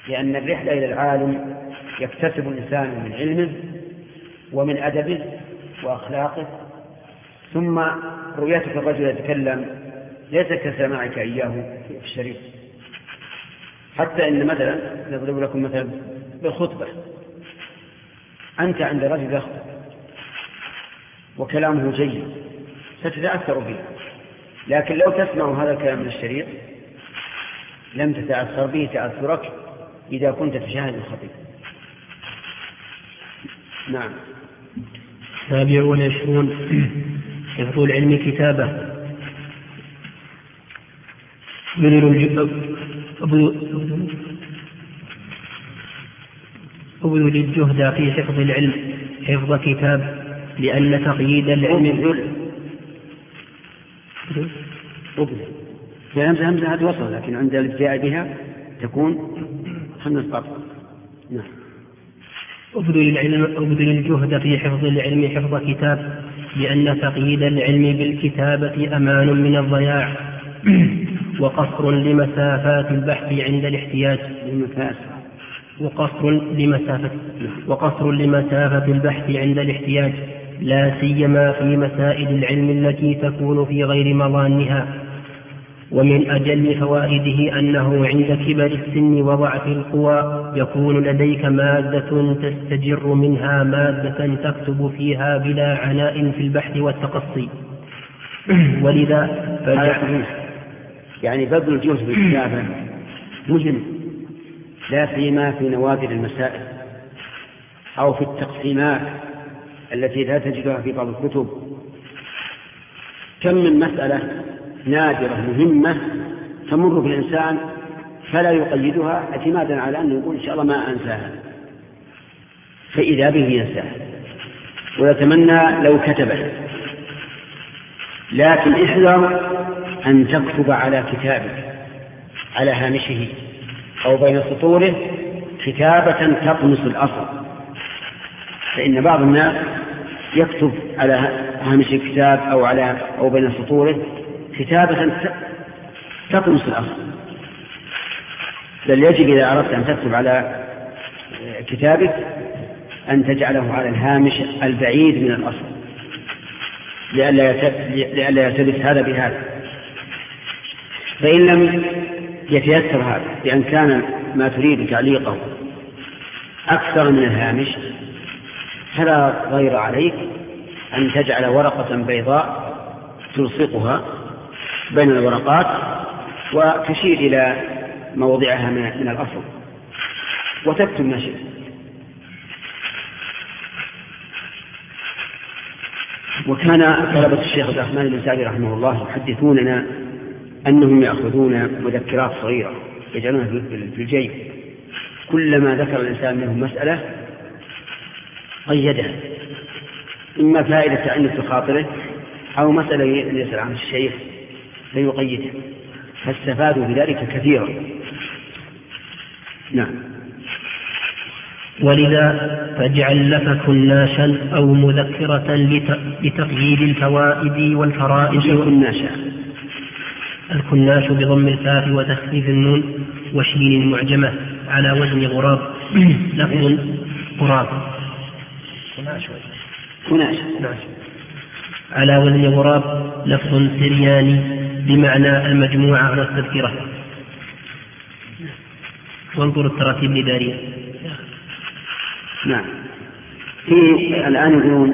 لأن الرحلة إلى العالم يكتسب الإنسان من علمه ومن أدبه وأخلاقه. ثم رؤيتك الرجل يتكلم ليس كسماعك إياه في الشريف حتى إن مثلا نضرب لكم مثلا بالخطبة. أنت عند رجل يخطب وكلامه جيد ستتأثر به. لكن لو تسمع هذا الكلام من الشريط لم تتأثر به تأثرك إذا كنت تشاهد الخطيب. نعم. السابع والعشرون حفظ العلم كتابة. أبذل الجهد في حفظ العلم حفظ كتاب لأن تقييد العلم. أبذل في همزة همزة هذه وصل لكن عند الابتداء بها تكون خمس قطع نعم. أبذل العلم أبذل الجهد في حفظ العلم حفظ كتاب لأن تقييد العلم بالكتابة أمان من الضياع. وقصر لمسافات البحث عند الاحتياج. وقصر لمسافة وقصر لمسافة البحث عند الاحتياج لا سيما في مسائل العلم التي تكون في غير مظانها. ومن أجل فوائده أنه عند كبر السن وضعف القوى يكون لديك مادة تستجر منها مادة تكتب فيها بلا عناء في البحث والتقصي. ولذا يعني بذل الجهد في الكتابة مهم لا سيما في نوادر المسائل أو في التقسيمات التي لا تجدها في بعض الكتب. كم من مسألة نادرة مهمة تمر بالإنسان فلا يقيدها اعتمادا على أنه يقول إن شاء الله ما أنساها. فإذا به ينساها. ويتمنى لو كتبه. لكن احذر أن تكتب على كتابك على هامشه. أو بين سطوره كتابة تطمس الأصل. فإن بعض الناس يكتب على هامش الكتاب أو على أو بين سطوره كتابة تطمس الأصل. بل يجب إذا أردت أن تكتب على كتابك أن تجعله على الهامش البعيد من الأصل. لئلا يلتبس هذا بهذا. فإن لم يتيسر هذا بأن كان ما تريد تعليقه أكثر من الهامش. فلا غير عليك أن تجعل ورقة بيضاء تلصقها بين الورقات وتشير إلى موضعها من الأصل وتكتب ما شئت. وكان طلبة الشيخ عبد الرحمن بن سعدي رحمه الله يحدثوننا أنهم يأخذون مذكرات صغيرة يجعلونها في الجيب. كلما ذكر الإنسان منهم مسألة قيدها. إما فائدة تعنت في خاطره أو مسألة يسأل عن الشيخ فيقيدها. فاستفادوا بذلك كثيرا. نعم. ولذا فاجعل لك كناشا أو مذكرة لتقييد الفوائد والفرائض كناشا الكناش بضم الكاف وتخفيف النون وشين المعجمة على وزن غراب. لفظ غراب. كناش على وزن غراب لفظ سرياني بمعنى المجموعة والتذكرة وانظر التراتيب الإدارية نعم. في الآن يقولون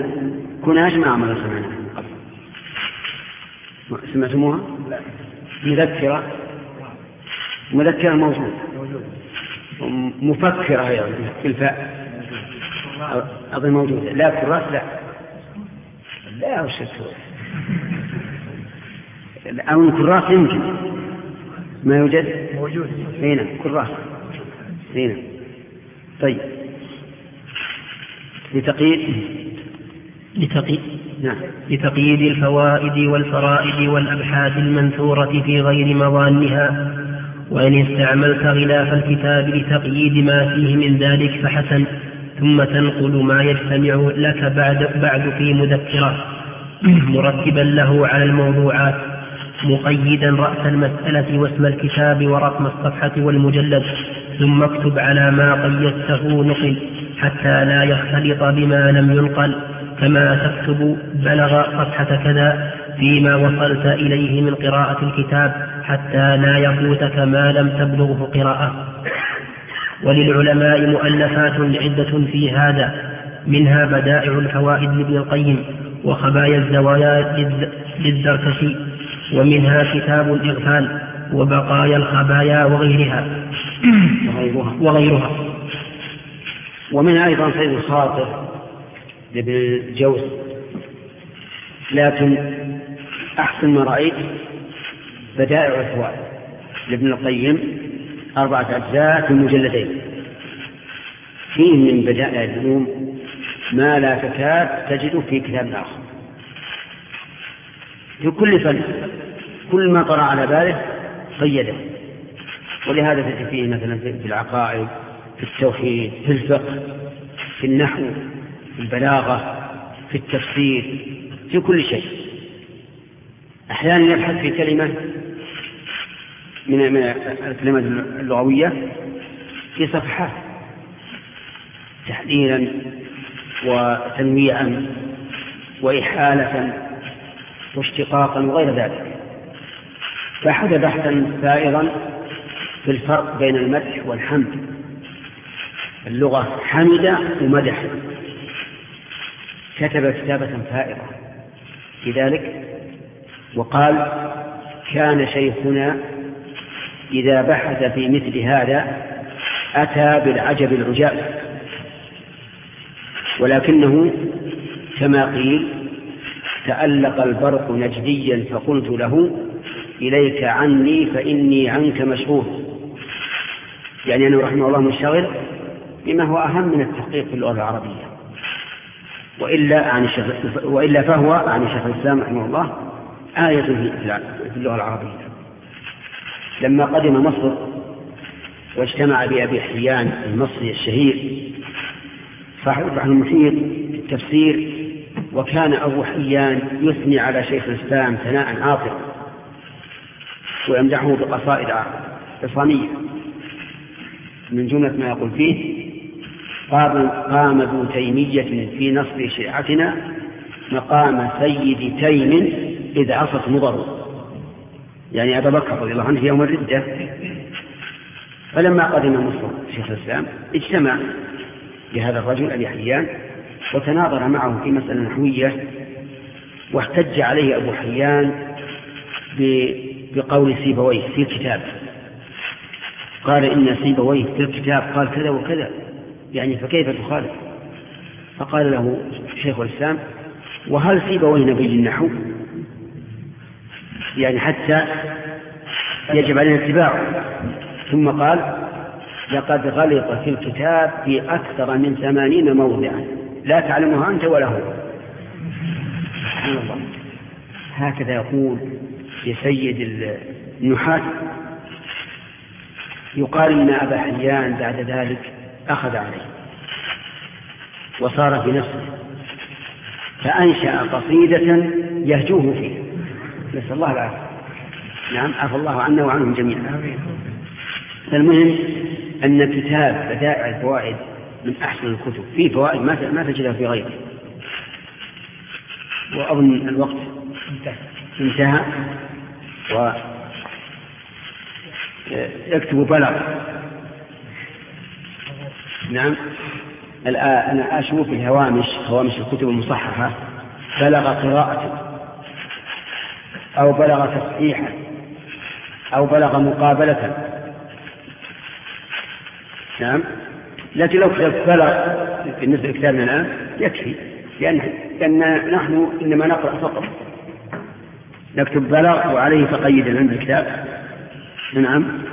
كناش ما عمل سمعنا. سمعتموها؟ مذكرة. مذكرة موجود مفكرة يعني بالفاء أظن موجودة. لا كراس لا. لا وش أو الكراس يمكن. ما يوجد؟ موجود. هنا كراس هنا طيب. لتقييد؟ لتقييد. نعم. لتقييد الفوائد والفرائد والأبحاث المنثورة في غير مظانها وإن استعملت غلاف الكتاب لتقييد ما فيه من ذلك فحسن ثم تنقل ما يجتمع لك بعد, بعد في مذكرة مرتبا له على الموضوعات مقيدا رأس المسألة واسم الكتاب ورقم الصفحة والمجلد ثم اكتب على ما قيدته نقل حتى لا يختلط بما لم ينقل. كما تكتب بلغ صفحة كذا فيما وصلت إليه من قراءة الكتاب حتى لا يفوتك ما لم تبلغه قراءة. وللعلماء مؤلفات عدة في هذا منها بدائع الفوائد لابن القيم وخبايا الزوايا للزركشي ومنها كتاب الإغفال وبقايا الخبايا وغيرها. وغيرها. وغيرها. ومنها أيضا سيد الخاطر لابن الجوز. لكن أحسن ما رأيت بدائع الفوائد لابن القيم أربعة أجزاء في مجلدين فيه من بدائع العلوم ما لا تكاد تجد في كتاب آخر. في كل فن كل ما طرأ على باله قيده. ولهذا تجد فيه مثلا في العقائد في التوحيد في الفقه في النحو. في البلاغة في التفسير في كل شيء. أحيانا يبحث في كلمة من الكلمات اللغوية في صفحات تحليلا وتنويعا وإحالة واشتقاقا وغير ذلك. بحث بحثا سائغا في الفرق بين المدح والحمد. اللغة حمد ومدح كتب كتابة فائقة في ذلك وقال كان شيخنا إذا بحث في مثل هذا أتى بالعجب العجاب ولكنه كما قيل تألق البرق نجديا فقلت له إليك عني فإني عنك مشغول. يعني أنه رحمه الله منشغل بما هو أهم من التحقيق في اللغة العربية. وإلا عن الشيخ وإلا فهو عن الشيخ الإسلام رحمه الله آية في اللغة العربية. لما قدم مصر واجتمع بأبي حيان المصري الشهير صاحب البحر المحيط التفسير وكان أبو حيان يثني على شيخ الإسلام ثناء عاطرا ويمدحه بقصائد عصامية من جملة ما يقول فيه قام ابن تيمية في نصر شيعتنا مقام سيد تيم إذ عصت مضر يعني أبا بكر رضي الله عنه في يوم الردة فلما قدم مصر شيخ الإسلام اجتمع بهذا الرجل أبي حيان وتناظر معه في مسألة نحوية واحتج عليه أبو حيان بقول سيبويه في الكتاب. قال إن سيبويه في الكتاب قال كذا وكذا. يعني فكيف تخالف؟ فقال له شيخ الإسلام وهل سيبويه نبي النحو؟ يعني حتى يجب علينا اتباعه. ثم قال لقد غلط في الكتاب في أكثر من ثمانين موضعا لا تعلمها أنت ولا هو. سبحان الله. هكذا يقول لسيد النحاة يقال إن أبا حيان بعد ذلك أخذ عليه وصار في نفسه فأنشأ قصيدة يهجوه فيها. نسأل الله العافية. نعم عفى الله عنا وعنهم جميعا. فالمهم أن كتاب بدائع الفوائد من أحسن الكتب. فيه فوائد ما ما تجدها في غيره. وأظن الوقت انتهى. و يكتب بلغ نعم. الآن أنا أشوف الهوامش هوامش الكتب المصححة. بلغ قراءة أو بلغ تصحيحا أو بلغ مقابلة. نعم. لكن لو بلغ بالنسبة لكتابنا الآن يكفي لأن, لأن نحن إنما نقرأ فقط. نكتب بلغ وعليه تقيد عند الكتاب. نعم.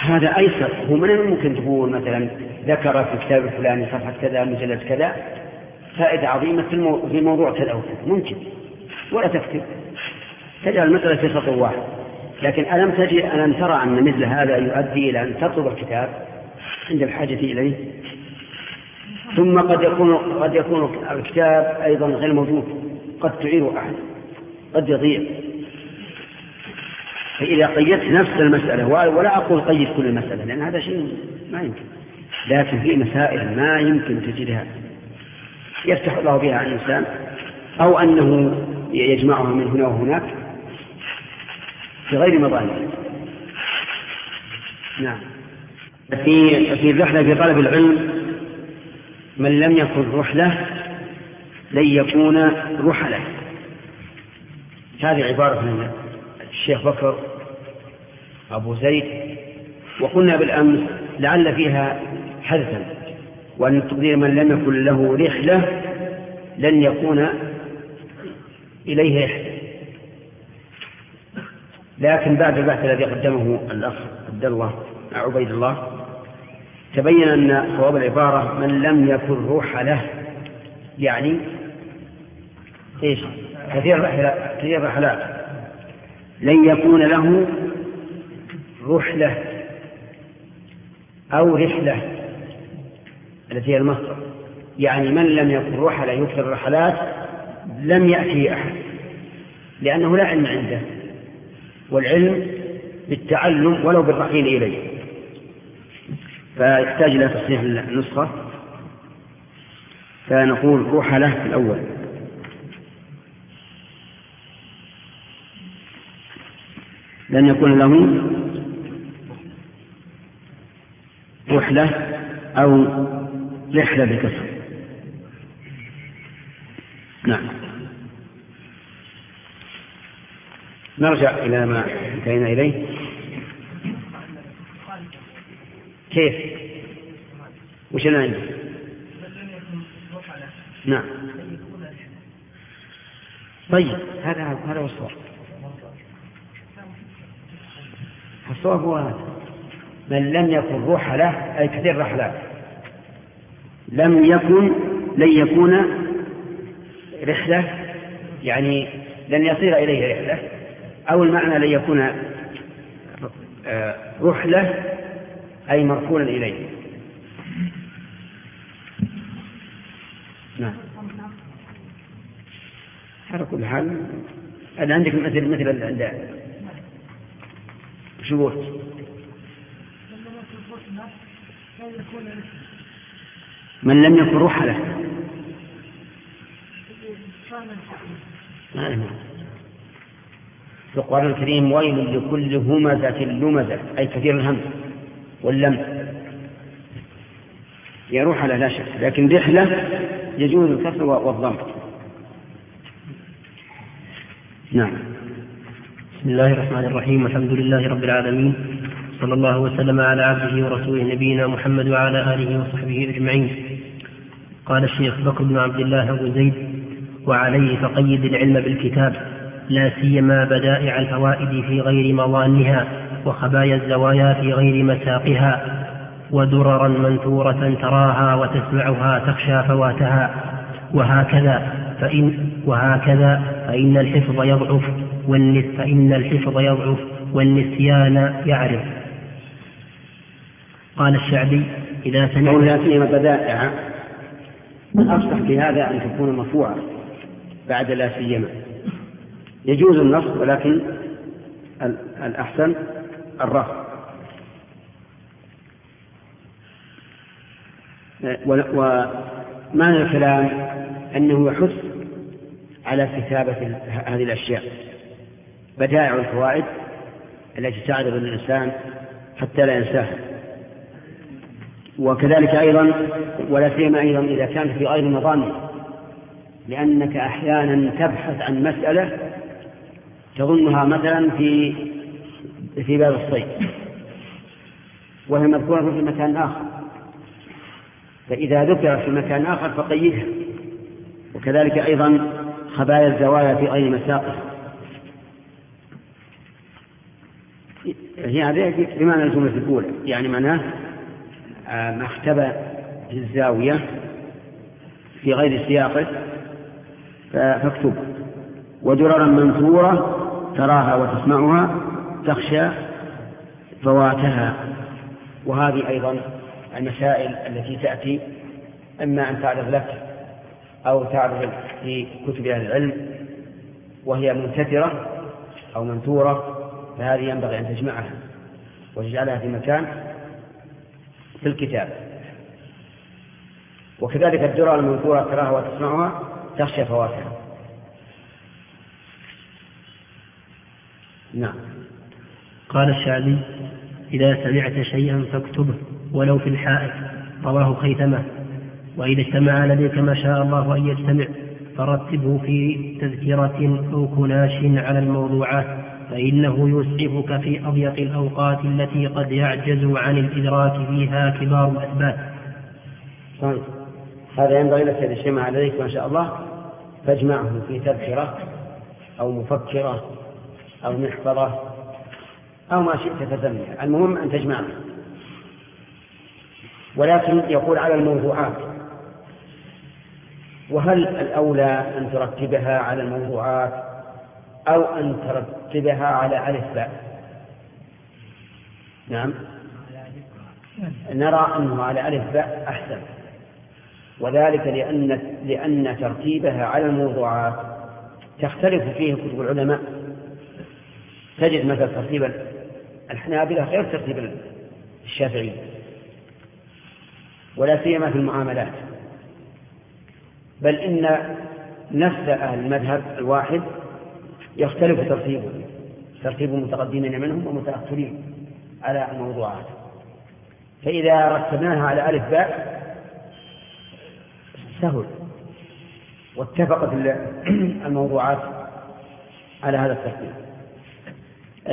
هذا أيسر. هو من ممكن تقول مثلا ذكر في الكتاب الفلاني صفحة كذا مجلد كذا فائدة عظيمة في, موضوع كذا أو كذا ممكن. ولا تكتب تجعل المسألة في سطر واحد. لكن ألم تجد ألم ترى أن مثل هذا يؤدي إلى أن تطلب الكتاب عند الحاجة إليه؟ ثم قد يكون قد يكون الكتاب أيضا غير موجود. قد تعيره أحد قد يضيع فإذا قيدت نفس المسألة ولا أقول قيد كل المسألة لأن هذا شيء ما يمكن. لكن في مسائل ما يمكن تجدها. يفتح الله بها على الإنسان أو أنه يجمعها من هنا وهناك في غير مظاهر نعم. في في الرحلة في طلب العلم من لم يكن رحلة لن يكون رحلة هذه عبارة من الشيخ بكر أبو زيد وقلنا بالأمس لعل فيها حدثا وأن التقدير من لم يكن له رحلة لن يكون إليه رحلة. لكن بعد البحث الذي قدمه الأخ عبد الله عبيد الله تبين أن صواب العبارة من لم يكن رحلة يعني إيش؟ كثير رحلات كثير رحلات لن يكون له رحلة أو رحلة التي هي المصدر. يعني من لم يكن رحلة يكثر الرحلات لم يأتي أحد لأنه لا علم عنده والعلم بالتعلم ولو بالرحيل إليه. فيحتاج إلى تصحيح النسخة. فنقول رحلة الأول. لن يكون له رحلة أو رحلة بكسر نعم. نرجع إلى ما انتهينا إليه. كيف؟ وش أنا عندي نعم. طيب هذا هذا هو الصواب. الصواب هو هذا من لم يكن رحلة أي كثير رحلات لم يكن لن يكون رحلة يعني لن يصير إليه رحلة أو المعنى لن يكون آه، رحلة أي مركونا إليه. نعم. على كل حال أنا عندك مثل مثل قلت؟ من لم يكن رحلة نعم في القرآن الكريم ويل لكل همزة لمزة أي كثير الهمز واللم. يروح على لا شك لكن رحلة يجوز الكسر والضم. نعم. بسم الله الرحمن الرحيم والحمد لله رب العالمين صلى الله وسلم على عبده ورسوله نبينا محمد وعلى آله وصحبه أجمعين. قال الشيخ بكر بن عبد الله أبو زيد وعليه فقيد العلم بالكتاب لا سيما بدائع الفوائد في غير مظانها وخبايا الزوايا في غير مساقها ودررا منثورة تراها وتسمعها تخشى فواتها وهكذا فإن وهكذا فإن الحفظ يضعف والنس فإن الحفظ يضعف والنسيان يعرف. قال الشعبي إذا سمعت لا سيما بدائع الأصلح في هذا أن تكون مرفوعة بعد لا سيما. يجوز النصب ولكن الأحسن الرفع. ومعنى الكلام أنه يحث على كتابة هذه الأشياء. بدائع الفوائد التي تعرض الإنسان حتى لا ينساها. وكذلك أيضا ولا سيما أيضا إذا كانت في غير مظان لأنك أحيانا تبحث عن مسألة تظنها مثلا في في باب الصيد وهي مذكورة في مكان آخر. فإذا ذكرت في مكان آخر فقيدها. وكذلك أيضا خبايا الزوايا في غير مساقها هي هذه بمعنى الجملة الأولى. يعني معناه آه، ما اختبى في الزاوية في غير سياقه فاكتب. ودررا منثورة تراها وتسمعها تخشى فواتها وهذه أيضا المسائل التي تأتي إما أن تعرض لك أو تعرض في كتب أهل العلم وهي منتثرة أو منثورة. فهذه ينبغي أن تجمعها وتجعلها في مكان في الكتاب. وكذلك الدرر المنثورة تراها وتسمعها تخشى فواتها نعم. قال الشعبي إذا سمعت شيئا فاكتبه ولو في الحائط. رواه خيثمة. وإذا اجتمع لديك ما شاء الله أن يجتمع فرتبه في تذكرة أو كناش على الموضوعات. فإنه يسعفك في أضيق الأوقات التي قد يعجز عن الإدراك فيها كبار الأثبات طيب. هذا ينبغي لك إذا اجتمع لديك ما شاء الله. فاجمعه في تذكرة أو مفكرة أو محفظة أو ما شئت فسميه المهم أن تجمعه. ولكن يقول على الموضوعات وهل الأولى أن ترتبها على الموضوعات أو أن ترتبها على ألف باء. نعم. نرى أنه على ألف باء أحسن. وذلك لأن لأن ترتيبها على الموضوعات تختلف فيه كتب العلماء. تجد مثل ترتيب الحنابلة غير ترتيب الشافعي. ولا سيما في المعاملات. بل إن نفس أهل المذهب الواحد يختلف ترتيبه. ترتيب المتقدمين منهم ومتأخرين على الموضوعات فإذا رتبناها على ألف باء سهل. واتفقت الموضوعات على هذا الترتيب.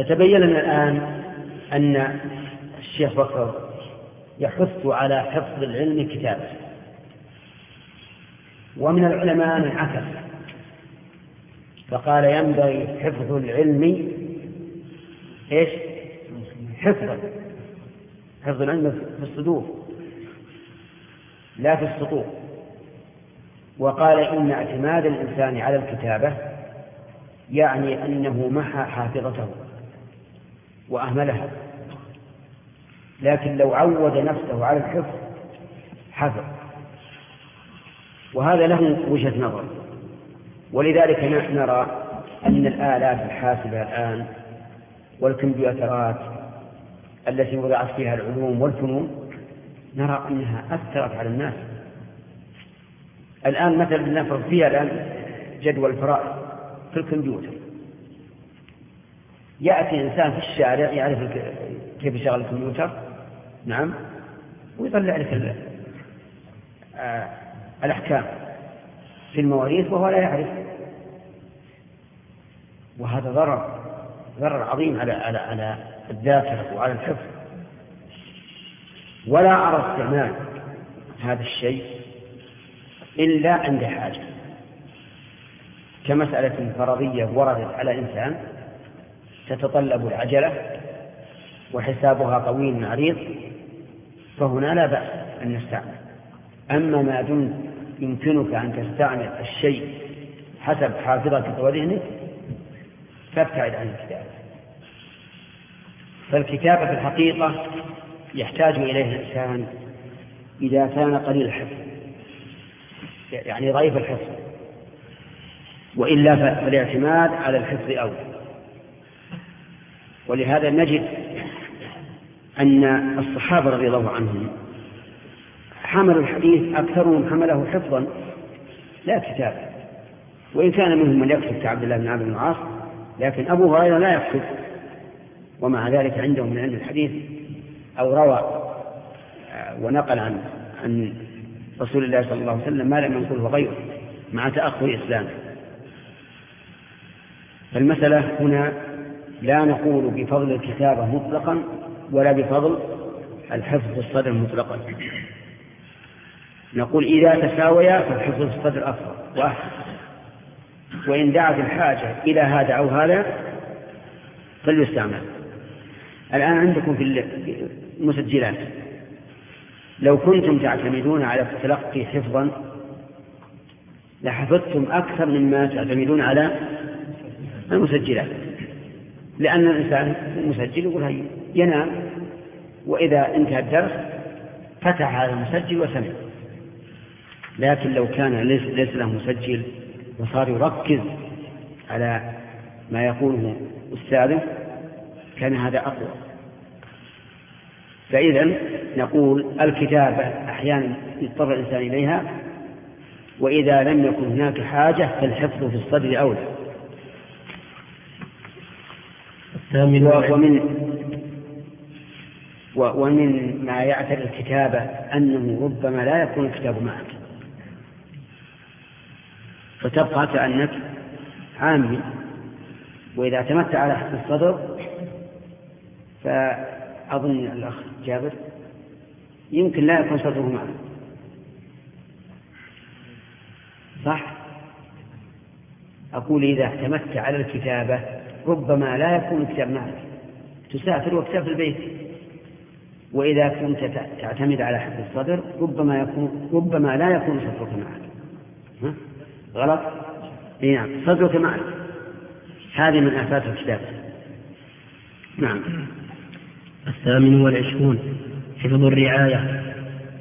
تبين لنا الآن أن الشيخ بكر يحث على حفظ العلم كتابه. ومن العلماء من عكس. فقال ينبغي حفظ العلم إيش؟ حفظا. حفظ العلم في الصدور. لا في السطور. وقال إن اعتماد الإنسان على الكتابة يعني أنه محى حافظته وأهملها. لكن لو عود نفسه على الحفظ حفظ. وهذا له وجهة نظر. ولذلك نرى أن الآلات الحاسبة الآن والكمبيوترات التي وضعت فيها العلوم والفنون نرى أنها أثرت على الناس. الآن مثلا نفرض فيها الآن جدول الفرائض في الكمبيوتر. يأتي إنسان في الشارع يعرف كيف يشغل الكمبيوتر نعم ويطلع لك آه الأحكام في المواريث وهو لا يعرف. وهذا ضرر. ضرر عظيم على على على الذاكرة وعلى الحفظ. ولا أرى استعمال هذا الشيء إلا عند حاجة. كمسألة فرضية وردت على إنسان تتطلب العجلة وحسابها طويل عريض فهنا لا بأس أن نستعمل. أما ما دمت يمكنك أن تستعمل الشيء حسب حافظتك وذهنك فابتعد عن الكتابة فالكتابة في الحقيقة يحتاج إليه الإنسان إذا كان قليل الحفظ يعني ضعيف الحفظ. وإلا فالاعتماد على الحفظ أولى ولهذا نجد أن الصحابة رضي الله عنهم حملوا الحديث أكثرهم حمله حفظا لا كتابة وإن كان منهم من يكتب كعبد الله بن عبد بن العاص لكن أبو هريرة لا يكتب ومع ذلك عندهم من علم الحديث أو روى آه، ونقل عن عن رسول الله صلى الله عليه وسلم ما لم ينقله غيره مع تأخر إسلامه فالمسألة هنا لا نقول بفضل الكتابة مطلقا ولا بفضل الحفظ الصدر مطلقا. نقول إذا تساويا فالحفظ الصدر أفضل وأحسن. وإن دعت الحاجة إلى هذا أو هذا فليستعمل. الآن عندكم في المسجلات. لو كنتم تعتمدون على التلقي حفظا لحفظتم أكثر مما تعتمدون على المسجلات. لأن الإنسان المسجل يقول ينام وإذا انتهى الدرس فتح هذا المسجل وسمع. لكن لو كان ليس له مسجل وصار يركز على ما يقوله أستاذه كان هذا أقوى. فإذا نقول الكتابة أحيانا يضطر الإنسان إليها وإذا لم يكن هناك حاجة فالحفظ في الصدر أولى. ومن ومن ما يعتري الكتابة أنه ربما لا يكون الكتاب معك. فتبقى كأنك عامي وإذا اعتمدت على حفظ الصدر فأظن الأخ جابر يمكن لا يكون صدره معه صح؟ أقول إذا اعتمدت على الكتابة ربما لا يكون الكتاب معك. تسافر وكتاب في البيت. وإذا كنت تعتمد على حفظ الصدر ربما يكون ربما لا يكون صدرك معك؟ غلط؟ اي نعم. صدرك معك هذه من آفات الكتاب. نعم. الثامن والعشرون حفظ الرعاية.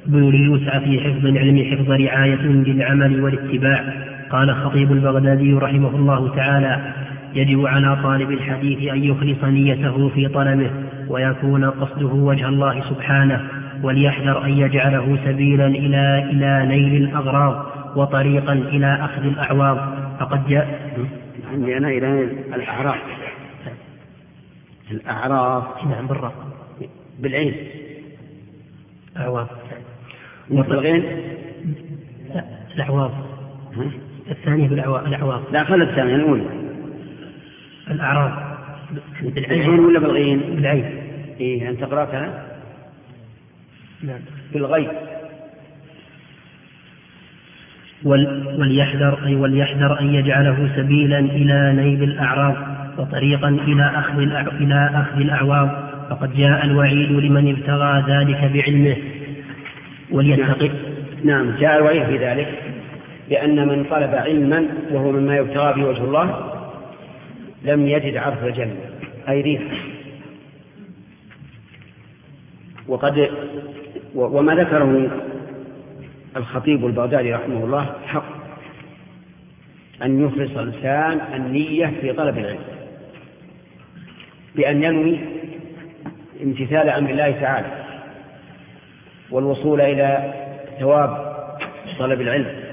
بذل الوسع في حفظ العلم حفظ رعاية للعمل والاتباع. قال خطيب البغدادي رحمه الله تعالى يجب على طالب الحديث أن يخلص نيته في طلبه ويكون قصده وجه الله سبحانه وليحذر أن يجعله سبيلا إلى إلى نيل الأغراض. وطريقا إلى أخذ الأعواض فقد جاء عندي أنا إلى الأعراف. الأعراف. نعم بالراء بالعين. أعواض بالغين؟ لا الأعواض الثانية بالأعواض الأعواض لا خلي الثانية الأولى الأعراض بالعين. ولا بالغين؟ بالعين. إيه أنت قرأتها؟ نعم. بالغين وليحذر أي وليحذر أن يجعله سبيلا إلى نيل الأعراض وطريقا إلى أخذ إلى أخذ الأعواض فقد جاء الوعيد لمن ابتغى ذلك بعلمه. وليتقي نعم. نعم جاء الوعيد في ذلك بأن من طلب علما وهو مما يبتغى به وجه الله لم يجد عرف الجنة أي ريح. وقد وما ذكره الخطيب البغدادي رحمه الله حق أن يخلص الإنسان النية في طلب العلم بأن ينوي امتثال أمر الله تعالى والوصول إلى ثواب طلب العلم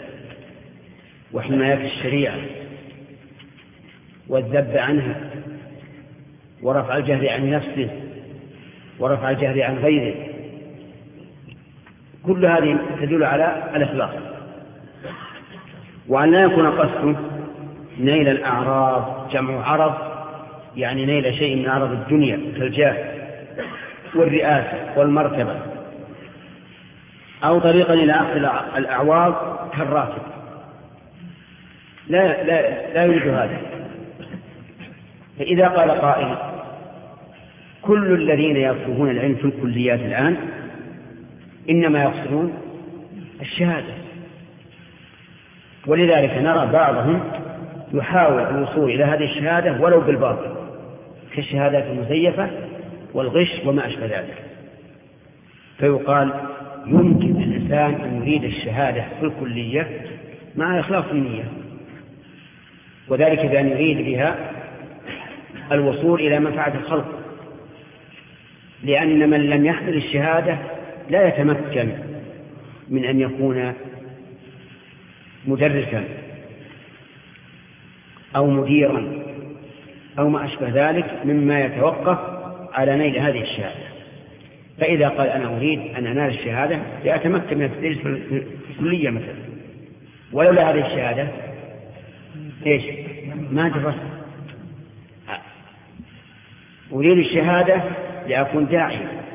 وحماية الشريعة والذب عنها ورفع الجهل عن نفسه ورفع الجهل عن غيره. كل هذه تدل على الإخلاص. وأن لا يكون قصده نيل الأعراض جمع عرض يعني نيل شيء من عرض الدنيا كالجاه والرئاسة والمرتبة أو طريقا إلى أخذ الأعواض كالراتب. لا لا لا يريد هذا. فإذا قال قائل كل الذين يطلبون العلم في الكليات الآن إنما يقصدون الشهادة. ولذلك نرى بعضهم يحاول الوصول إلى هذه الشهادة ولو بالباطل كالشهادات المزيفة والغش وما أشبه ذلك. فيقال يمكن للإنسان أن يريد الشهادة في الكلية مع إخلاص النية وذلك بأن يريد بها الوصول إلى منفعة الخلق لأن من لم يحمل الشهادة لا يتمكن من أن يكون مدرسا أو مديرا أو ما أشبه ذلك مما يتوقف على نيل هذه الشهادة. فإذا قال أنا أريد أن أنال الشهادة لأتمكن من التدريس في الكلية مثلا. ولولا هذه الشهادة إيش؟ ما درست. أريد الشهادة لأكون داعيا.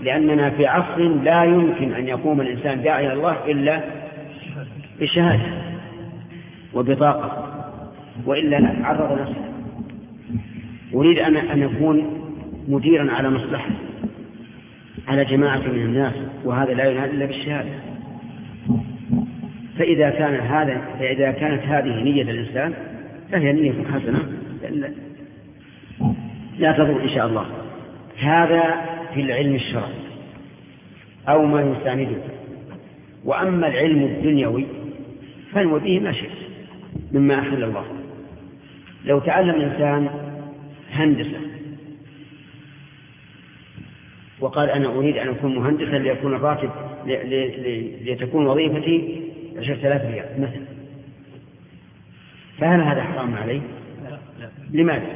لأننا في عصر لا يمكن أن يقوم الإنسان داعيا الله إلا بشهادة وبطاقة وإلا عرض نفسه. أريد أن أن أكون مديرا على مصلحة على جماعة من الناس وهذا لا ينال إلا بالشهادة. فإذا كان هذا فإذا كانت هذه نية الإنسان فهي نية حسنة لا تضر إن شاء الله. هذا في العلم الشرعي. أو ما يسانده. وأما العلم الدنيوي فانو به ما شئت مما أحل الله. لو تعلم الإنسان هندسة وقال أنا أريد أن أكون مهندسا ليكون الراتب لتكون وظيفتي عشرة آلاف ريال مثلا. فهل هذا حرام عليه؟ لماذا؟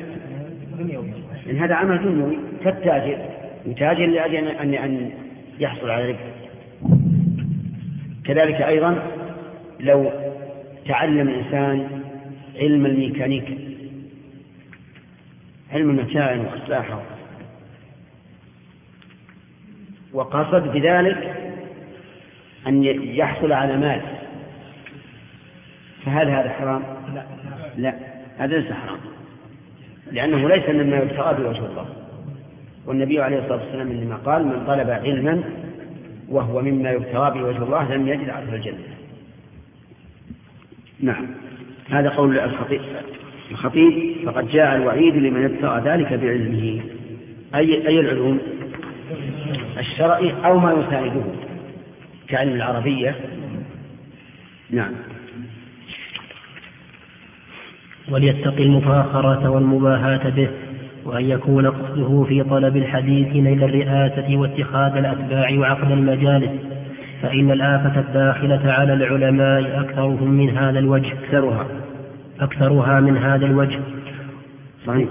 إن هذا عمل دنيوي كالتاجر. يتاجر لأجل أن أن يحصل على ربح كذلك أيضا لو تعلم الإنسان علم الميكانيكا علم المكائن وإصلاحها وقصد بذلك أن يحصل على مال فهل هذا حرام؟ لا لا هذا ليس حرام لأنه ليس مما يبتغى بوجه الله والنبي عليه الصلاة والسلام إنما قال من طلب علما وهو مما يبتغى بوجه الله لم يجد عرف الجنة. نعم. هذا قول الخطيب. الخطيب فقد جاء الوعيد لمن ابتغى ذلك بعلمه. أي أي العلوم؟ الشرعي أو ما يساعده كعلم العربية. نعم. وليتقي المفاخرة والمباهاة به. وأن يكون قصده في طلب الحديث نيل الرئاسة واتخاذ الأتباع وعقد المجالس فإن الآفة الداخلة على العلماء أكثرهم من هذا الوجه. أكثرها. أكثرها من هذا الوجه. صحيح.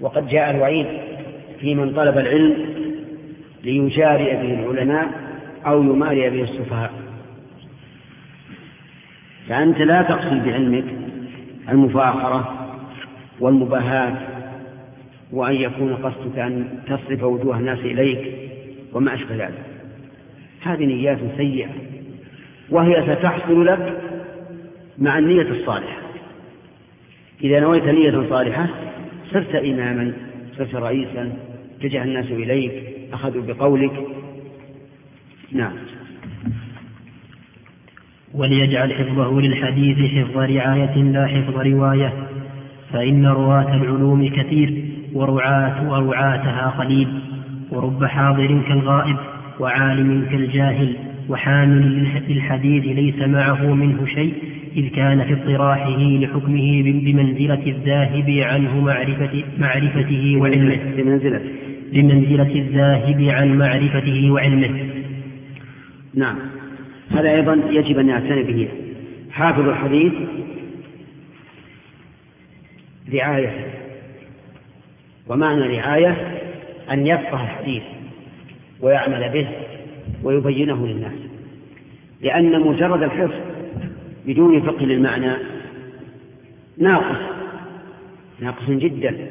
وقد جاء الوعيد في من طلب العلم ليجاري به العلماء أو يماري به السفهاء. فأنت لا تقصد بعلمك المفاخرة والمباهاة وأن يكون قصدك أن تصرف وجوه الناس إليك وما أشبه ذلك. هذه نيات سيئة وهي ستحصل لك مع النية الصالحة. إذا نويت نية صالحة صرت إماما صرت رئيسا اتجه الناس إليك أخذوا بقولك. نعم. وليجعل حفظه للحديث حفظ رعاية لا حفظ رواية. فإن رواة العلوم كثير ورعاة ورعاتها قليل ورب حاضر كالغائب وعالم كالجاهل وحامل للحديث ليس معه منه شيء إذ كان في اطراحه لحكمه بمنزلة الذاهب عنه معرفة معرفته وعلمه. بمنزلة. بمنزلة الذاهب عن معرفته وعلمه. نعم. هذا أيضا يجب أن يعتني به. حافظ الحديث رعاية. ومعنى رعاية أن يفقه الحديث ويعمل به ويبينه للناس. لأن مجرد الحفظ بدون فقه للمعنى ناقص ناقص جدا.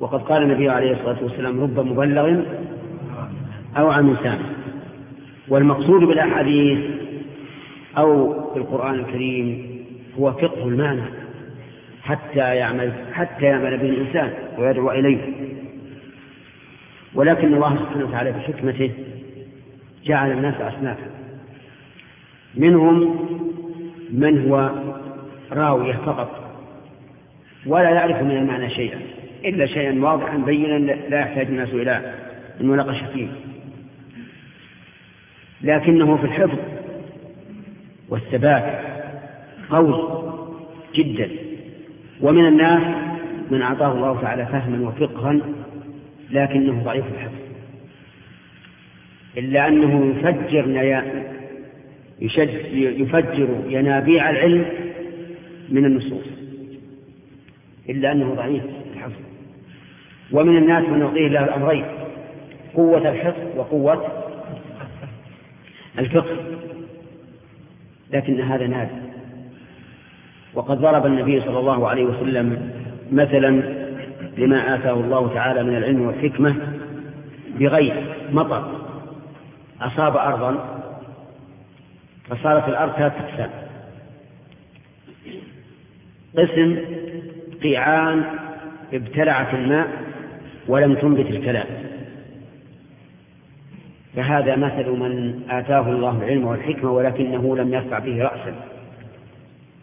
وقد قال النبي عليه الصلاة والسلام رب مبلغ أو عن سامع والمقصود بالأحاديث أو بالقرآن الكريم هو فقه المعنى. حتى يعمل حتى يعمل به الإنسان ويدعو إليه. ولكن الله سبحانه وتعالى بحكمته جعل الناس أصنافا. منهم من هو راوية فقط ولا يعرف من المعنى شيئا إلا شيئا واضحا بينا لا يحتاج الناس إلى المناقشة فيه لكنه في الحفظ والثبات قوي جدا. ومن الناس من أعطاه الله تعالى فهما وفقها لكنه ضعيف الحفظ. إلا أنه يفجر يفجر ينابيع العلم من النصوص. إلا أنه ضعيف الحفظ. ومن الناس من يعطيه له الأمرين قوة الحفظ وقوة الفقه. لكن هذا نادر. وقد ضرب النبي صلى الله عليه وسلم مثلا لما آتاه الله تعالى من العلم والحكمة بغيث مطر. أصاب أرضا فصارت الأرض ثلاث أقسام. قسم قيعان ابتلعت الماء ولم تنبت الكلام. فهذا مثل من آتاه الله العلم والحكمة ولكنه لم يرفع به رأسا.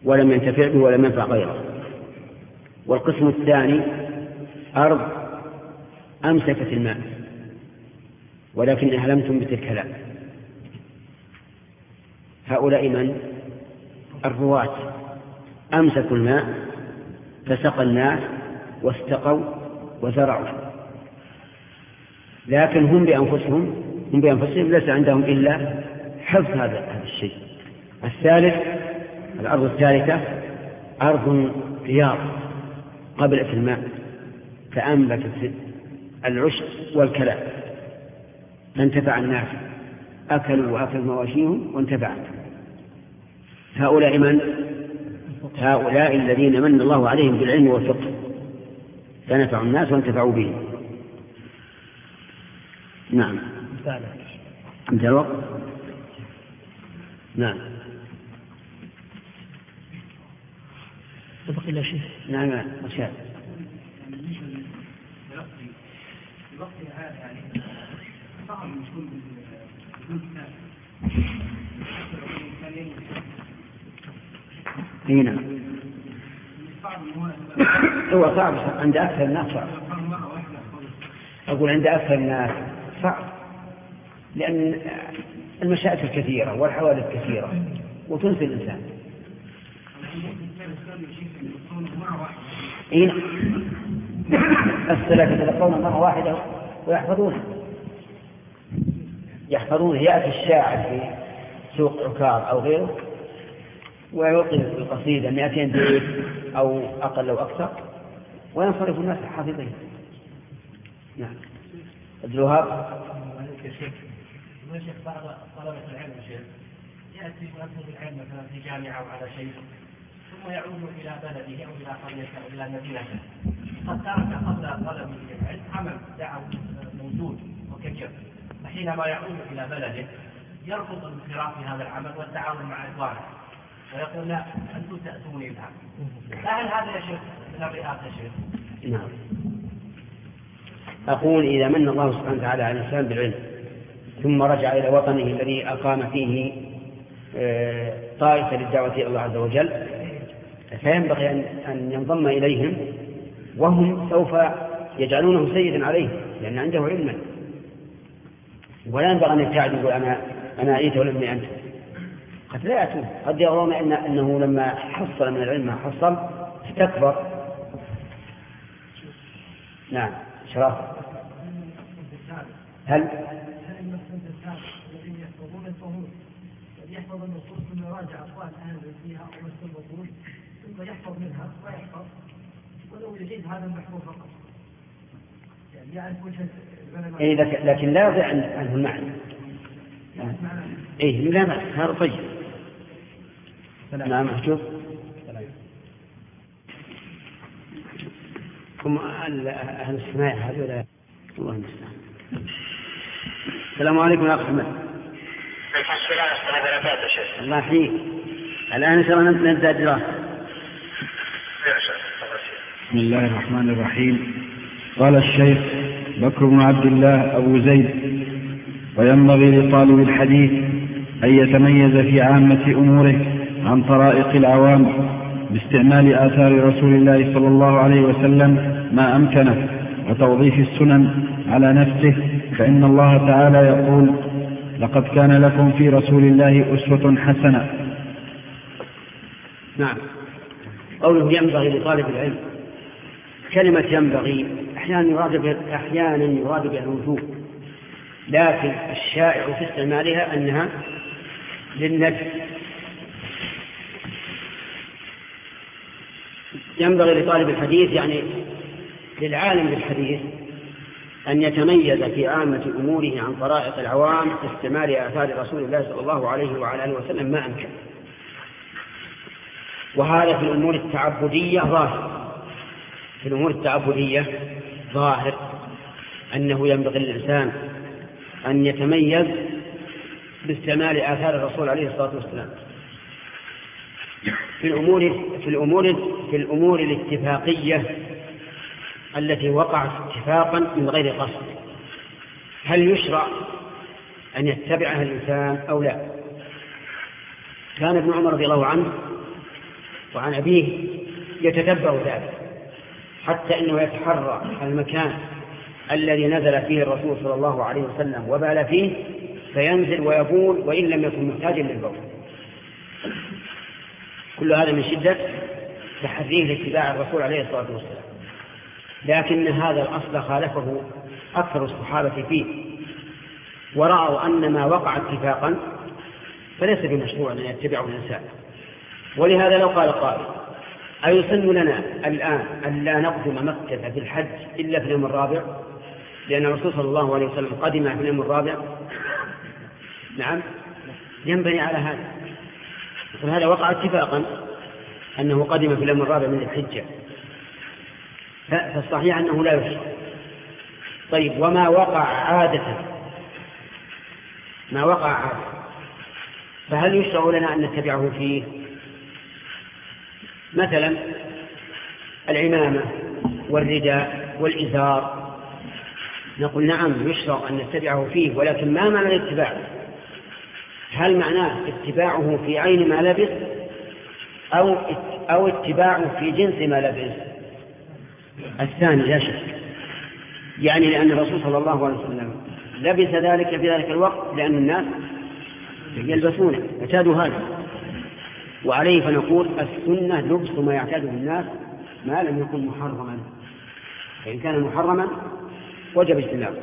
ولم ينتفع به ولم ينفع غيره. والقسم الثاني أرض أمسكت الماء ولكنها لم تنبت الكلام هؤلاء من؟ الرواة. أمسكوا الماء فسقى الناس واستقوا وزرعوا. لكن هم بأنفسهم هم بأنفسهم ليس عندهم إلا حفظ هذا الشيء. الثالث الأرض الثالثة أرض رياض قبلت الماء فأنبتت العشب والكلام. فانتفع الناس أكلوا وأكلوا مواشيهم وانتفعت هؤلاء من؟ هؤلاء الذين من الله عليهم بالعلم والفقه. فنفعوا الناس وانتفعوا به نعم. انتهى الوقت نعم. بقي لا شيء؟ نعم رشاد اي نعم. هو صعب عند أكثر الناس صعب. أقول عند أكثر الناس صعب. لأن المشاكل كثيرة والحوادث كثيرة وتنسي الإنسان. إي نعم. السلف يتلقون مرة واحدة ويحفظونه يحفظونه ياتي الشاعر في سوق عكاظ أو غيره ويلقي القصيدة 200 بيت أو أقل أو أكثر وينصرف الناس حافظين نعم. عبد الوهاب شيخ بعض طلبة العلم شيخ يأتي يطلب العلم مثلا في جامعة أو على شيء. ثم يعود إلى بلده أو إلى قريته أو إلى مدينته قد ترك قبل طلبه للعلم عمل دعوي موجود وكبير. فحينما يعود إلى بلده يرفض الانخراط في هذا العمل والتعاون مع إخوانه. ويقول لا أنتم تأتوني بها فهل هذا يا شيخ؟ من الرئاسة يا شيخ؟ نعم. أقول إذا من الله سبحانه وتعالى على الإنسان بالعلم ثم رجع إلى وطنه الذي أقام فيه آه، طائفة للدعوة إلى الله عز وجل فينبغي أن ينضم إليهم وهم سوف يجعلونه سيدا عليه لأن عنده علما. ولا ينبغي أن يبتعد يقول أنا أنا أيت ولم أنت. قد لا يأتون. قد يرون إن أنه لما حصل من العلم ما حصل استكبر. نعم. شرف هل هل؟ ثم يحفظ منها ويحفظ ولو يجيد هذا المحفوظ فقط. يعني يعرف وجه إيه لكن, لا يضيع عنه المعنى. إيه لا بأس. هذا طيب. نعم محجوب هم أهل السماع هذول. الله المستعان. السلام عليكم يا أخ أحمد. عليكم السلام ورحمة الله وبركاته شيخ. الله يحييك. الآن إن شاء الله نبدأ الدراسة يا شيخ. تفضل شيخ. بسم الله الرحمن الرحيم. قال الشيخ بكر بن عبد الله أبو زيد وينبغي لطالب الحديث أن يتميز في عامة أموره عن طرائق العوام باستعمال آثار رسول الله صلى الله عليه وسلم ما أمكنه وتوظيف السنن على نفسه فإن الله تعالى يقول لقد كان لكم في رسول الله أسوة حسنة. نعم. قوله ينبغي لطالب العلم كلمة ينبغي أحيانا يراد بها أحيانا يراد بها الوجوب. لكن الشائع في استعمالها أنها للندب. ينبغي لطالب الحديث يعني للعالم بالحديث أن يتميز في عامة أموره عن طرائق العوام في استعمال آثار رسول الله صلى الله عليه وعلى آله وسلم ما أمكن. وهذا في الأمور التعبدية ظاهر. في الأمور التعبدية ظاهر أنه ينبغي للإنسان أن يتميز باستعمال آثار الرسول عليه الصلاة والسلام. في الأمور في الأمور في الأمور الاتفاقية التي وقعت اتفاقا من غير قصد. هل يشرع أن يتبعها الإنسان أو لا؟ كان ابن عمر رضي الله عنه وعن أبيه يتتبع ذلك. حتى أنه يتحرى المكان الذي نزل فيه الرسول صلى الله عليه وسلم وبال فيه فينزل ويبول وإن لم يكن محتاجا للبول. كل هذا من شدة تحريه لاتباع الرسول عليه الصلاة والسلام. لكن هذا الأصل خالفه أكثر الصحابة فيه. ورأوا أن ما وقع اتفاقا فليس بمشروع أن يتبعه الإنسان. ولهذا لو قال قائل أيسن لنا الآن أن لا نقدم مكة في الحج إلا في اليوم الرابع؟ لأن الرسول صلى الله عليه وسلم قدم في اليوم الرابع. نعم. ينبني على هذا. هذا وقع اتفاقا أنه قدم في اليوم الرابع من الحجة. فالصحيح أنه لا يشرع. طيب وما وقع عادة؟ ما وقع عادة؟ فهل يشرع لنا أن نتبعه فيه؟ مثلا العمامة والرداء والإزار نقول نعم يشرع أن نتبعه فيه ولكن ما معنى الاتباع؟ هل معناه اتباعه في عين ما لبس أو أو اتباعه في جنس ما لبس الثاني لا شك. يعني لأن الرسول صلى الله عليه وسلم لبس ذلك في ذلك الوقت لأن الناس يلبسونه اعتادوا هذا. وعليه فنقول السنة لبس ما يعتاده الناس ما لم يكن محرما. فإن كان محرما وجب اجتنابه.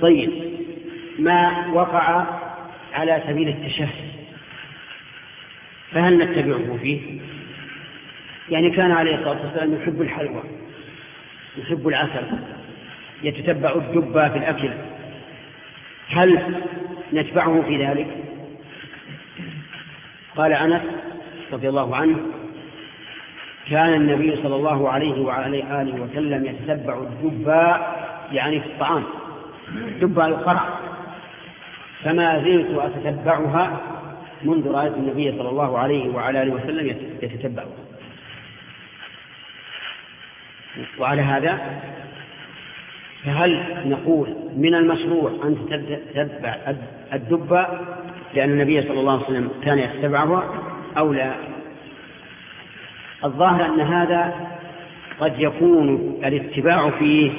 طيب ما وقع على سبيل التشهي فهل نتبعه فيه؟ يعني كان عليه الصلاة والسلام يحب الحلوى يحب العسل يتتبع الدب في الأكل. هل نتبعه في ذلك؟ قال أنس رضي الله عنه كان النبي صلى الله عليه وعلى آله وسلم يتتبع الدب يعني في الطعام دب القرع فما زلت أتتبعها منذ رأيت النبي صلى الله عليه وعلى آله وسلم يتتبعها وعلى هذا فهل نقول من المشروع أن تتبع الدب لأن النبي صلى الله عليه وسلم كان يتبعها أو لا؟ الظاهر أن هذا قد يكون الاتباع فيه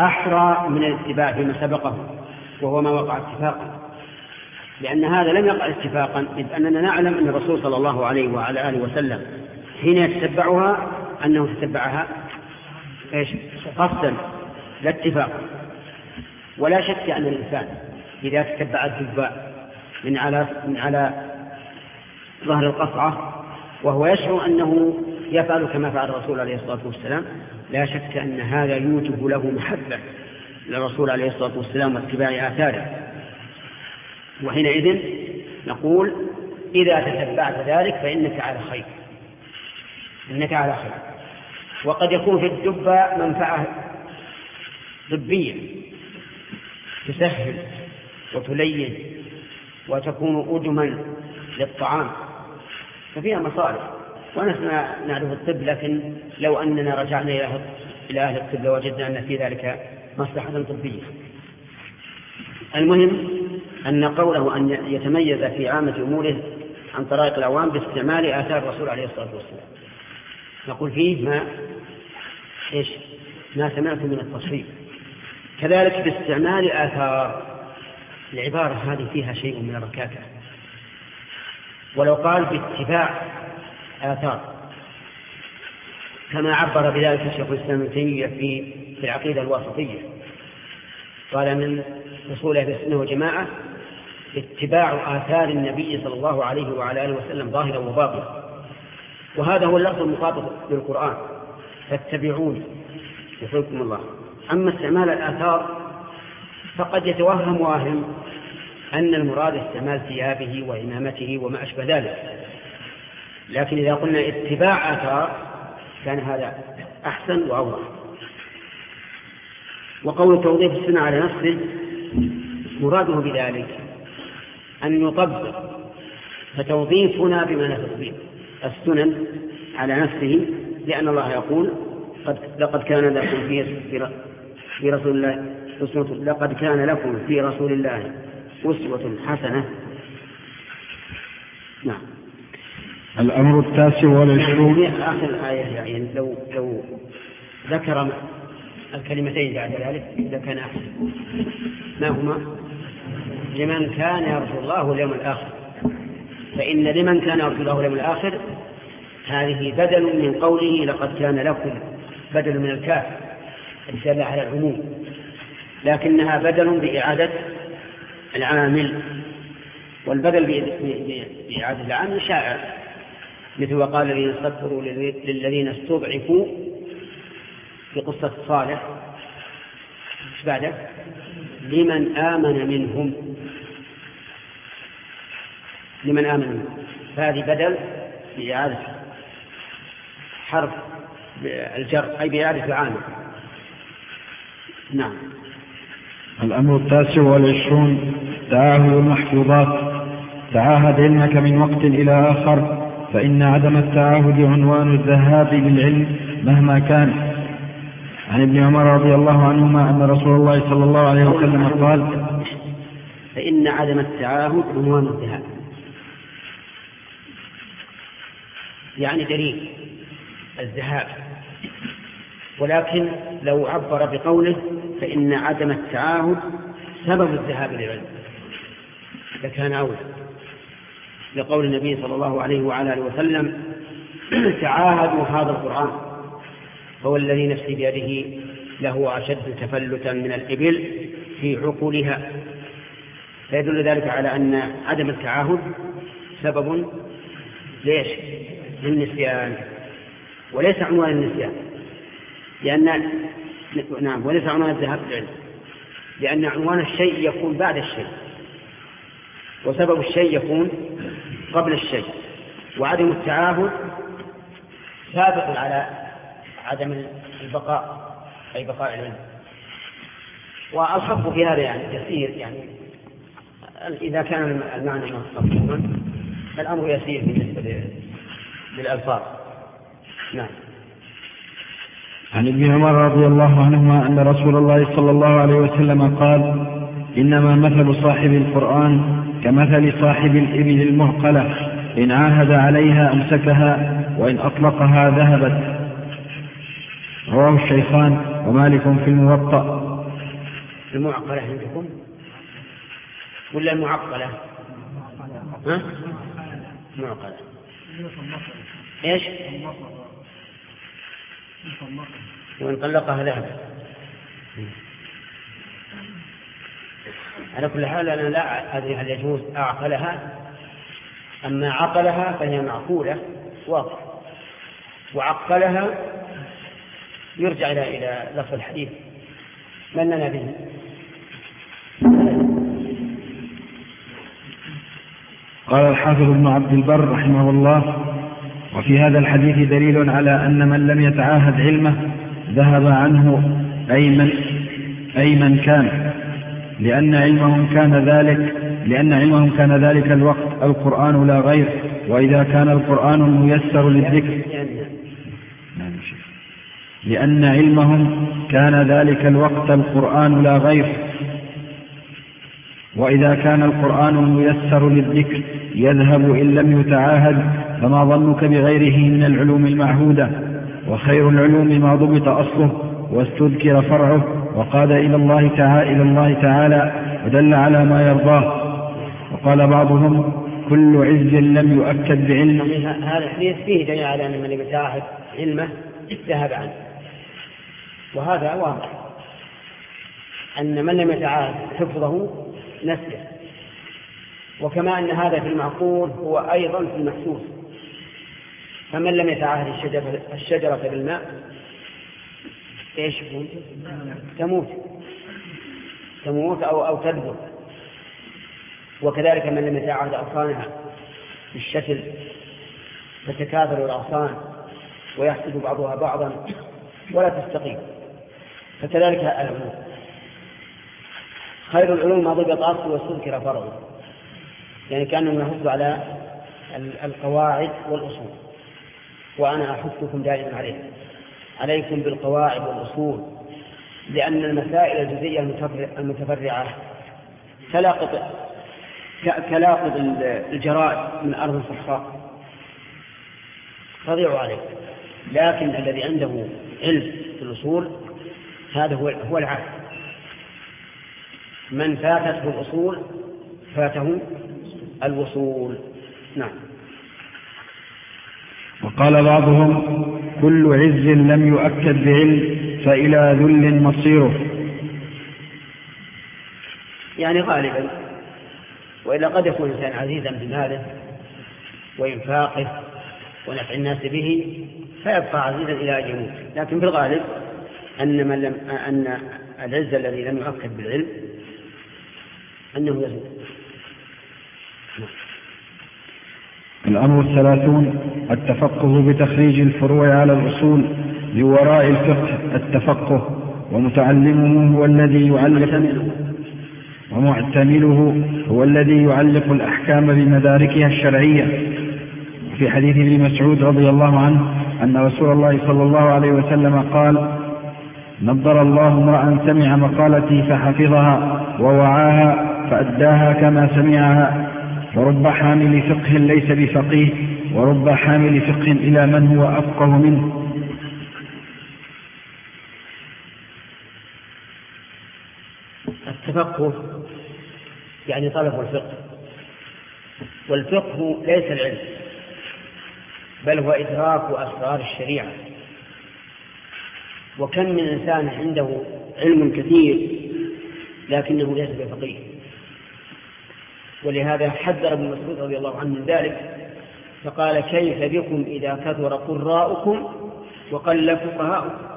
أحرى من الاتباع فيما سبقه وهو ما وقع اتفاقا. لأن هذا لم يقع اتفاقا إذ أننا نعلم أن الرسول صلى الله عليه وعلى آله وسلم حين يتتبعها أنه تتبعها إيش؟ قصدا لا اتفاقا ولا شك أن الإنسان إذا تتبع الدباء من على من على ظهر القصعة وهو يشعر أنه يفعل كما فعل الرسول عليه الصلاة والسلام. لا شك أن هذا يوجب له محبة للرسول عليه الصلاة والسلام واتباع آثاره. وحينئذ نقول إذا تتبعت ذلك فإنك على خير. إنك على خير. وقد يكون في الدبة منفعة طبية تسهل وتلين وتكون أدما للطعام. ففيها مصالح. ونحن نعرف الطب لكن لو أننا رجعنا إلى أهل الطب لوجدنا أن في ذلك مصلحة طبية. المهم أن قوله أن يتميز في عامة أموره عن طرائق العوام باستعمال آثار الرسول عليه الصلاة والسلام. نقول فيه ما إيش؟ ما سمعت من التصريف كذلك باستعمال آثار العبارة هذه فيها شيء من الركاكة. ولو قال باتباع آثار. كما عبر بذلك الشيخ الإسلام ابن في في العقيدة الواسطية. قال من أصول أهل السنة والجماعة اتباع آثار النبي صلى الله عليه وعلى آله وسلم ظاهرا وباطنا. وهذا هو اللفظ المخاطب للقرآن فاتبعوني. يحبكم الله. أما استعمال الآثار فقد يتوهم وأهم أن المراد استعمال ثيابه وإمامته وما أشبه ذلك. لكن إذا قلنا اتباع آثار كان هذا أحسن وأوضح. وقول توظيف السنة على نفسه مراده بذلك أن يطبق فتوظيفنا بمعنى تطبيق. السنن على نفسه لأن الله يقول قد لقد كان لكم في رسول الله أسوة لقد كان لكم في رسول الله أسوة حسنة. نعم. الأمر التاسع والعشرون. آخر الآية يعني لو لو ذكر الكلمتين بعد ذلك إذا كان أحسن. ما هما؟ لمن كان يرجو الله واليوم الآخر. فإن لمن كان يرجو الله واليوم الآخر هذه بدل من قوله لقد كان لكم بدل من الكاف الدالة على العموم. لكنها بدل بإعادة العامل والبدل بإعادة العامل شائع. مثل وقال الذين استكبروا للذين استضعفوا في قصة صالح. إيش بعده؟ لمن آمن منهم. لمن آمن منهم. فهذه بدل بإعادة حرف الجر أي بإعادة العامل. نعم. الأمر التاسع والعشرون. تعاهد المحفوظات تعاهد علمك من وقت إلى آخر. فإن عدم التعاهد عنوان الذهاب للعلم مهما كان. عن ابن عمر رضي الله عنهما أن رسول الله صلى الله عليه وسلم قال فإن عدم التعاهد عنوان الذهاب. يعني دليل الذهاب. ولكن لو عبر بقوله فإن عدم التعاهد سبب الذهاب للعلم لكان أولى. لقول النبي صلى الله عليه وعلى آله وسلم تعاهدوا هذا القرآن هو الذي نفسي بيده له أشد تفلتا من الإبل في عقولها. فيدل ذلك على أن عدم التعاهد سبب ليش؟ للنسيان. وليس عنوان النسيان. لأن نعم وليس عنوان الذهاب العلم لأن عنوان الشيء يكون بعد الشيء. وسبب الشيء يكون قبل الشيء. وعدم التعاهد سابق على عدم البقاء أي بقاء العلم. والخف في هذا يعني كثير يعني إذا كان المعنى مفهوما فالأمر يسير بالنسبة للألفاظ. نعم. عن ابن عمر رضي الله عنهما أن رسول الله صلى الله عليه وسلم قال إنما مثل صاحب القرآن كمثل صاحب الإبل المعقلة إن عاهد عليها أمسكها وإن أطلقها ذهبت. رواه الشيخان ومالك في الموطأ. المعقلة عندكم؟ ولا المعقلة ها؟ معقلة. إيش؟ وإن طلقها ذهب على كل حال أنا لا أدري هل يجوز أعقلها. أما عقلها فهي معقولة واضح. وعقلها يرجع إلى إلى لفظ الحديث. من لنا به؟ قال الحافظ ابن عبد البر رحمه الله وفي هذا الحديث دليل على أن من لم يتعاهد علمه ذهب عنه أي من, أي من كان. لأن علمهم كان ذلك لأن علمهم كان ذلك الوقت. القرآن لا غير. وإذا كان القرآن الميسر للذكر لأن علمهم كان ذلك الوقت. القرآن لا غير. وإذا كان القرآن الميسر للذكر يذهب إن لم يتعاهد فما ظنك بغيره من العلوم المعهودة وخير العلوم ما ضبط أصله واستذكر فرعه وقاد إلى الله تعالى, إلى الله تعالى ودل على ما يرضاه. وقال بعضهم كل عز لم يؤكد بعلم. هذا الحديث فيه دليل على أن من يتعاهد علمه ذهب عنه. وهذا واضح. أن من لم يتعاهد حفظه نسيه وكما أن هذا في المعقول هو أيضا في المحسوس. فمن لم يتعاهد الشجرة, الشجرة بالماء إيش تموت. تموت أو أو تذبل وكذلك من لم يتعاهد أغصانها بالشتل تتكاثر الأغصان ويحسد بعضها بعضا ولا تستقيم. فكذلك العلوم خير العلوم ما ضبط أصله واستذكر فرعه يعني كأنه يحث على القواعد والأصول. وأنا أحثكم دائما عليه. عليكم بالقواعد والأصول لأن المسائل الجزئية المتفرعة تلاقط كلاقط الجرائد من أرض صحراء. تضيع عليه لكن الذي عنده علم في الأصول هذا هو هو العالم من فاتته الأصول فاته الوصول. نعم. وقال بعضهم كل عز لم يؤكد بعلم فإلى ذل مصيره. يعني غالبا وإلا قد يكون الإنسان عزيزا بماله وإنفاقه ونفع الناس به فيبقى عزيزا إلى أن يموت لكن في الغالب أن من لم أن العز الذي لم يؤكد بالعلم أنه يزول. الأمر الثلاثون التفقه بتخريج الفروع على الأصول لوراء الفقه التفقه ومتعلمه هو الذي يعلق ومعتمله هو الذي يعلق الأحكام بمداركها الشرعية. في حديث ابن مسعود رضي الله عنه أن رسول الله صلى الله عليه وسلم قال نضر الله امرأ سمع مقالتي فحفظها ووعاها فأداها كما سمعها ورب حامل فقه ليس بفقيه ورب حامل فقه إلى من هو أفقه منه. التفقه يعني طلب الفقه والفقه ليس العلم بل هو إدراك أسرار الشريعة. وكم من إنسان عنده علم كثير لكنه ليس بفقيه؟ ولهذا حذر ابن مسعود رضي الله عنه من ذلك فقال كيف بكم إذا كثر قراؤكم وقل فقهاؤكم؟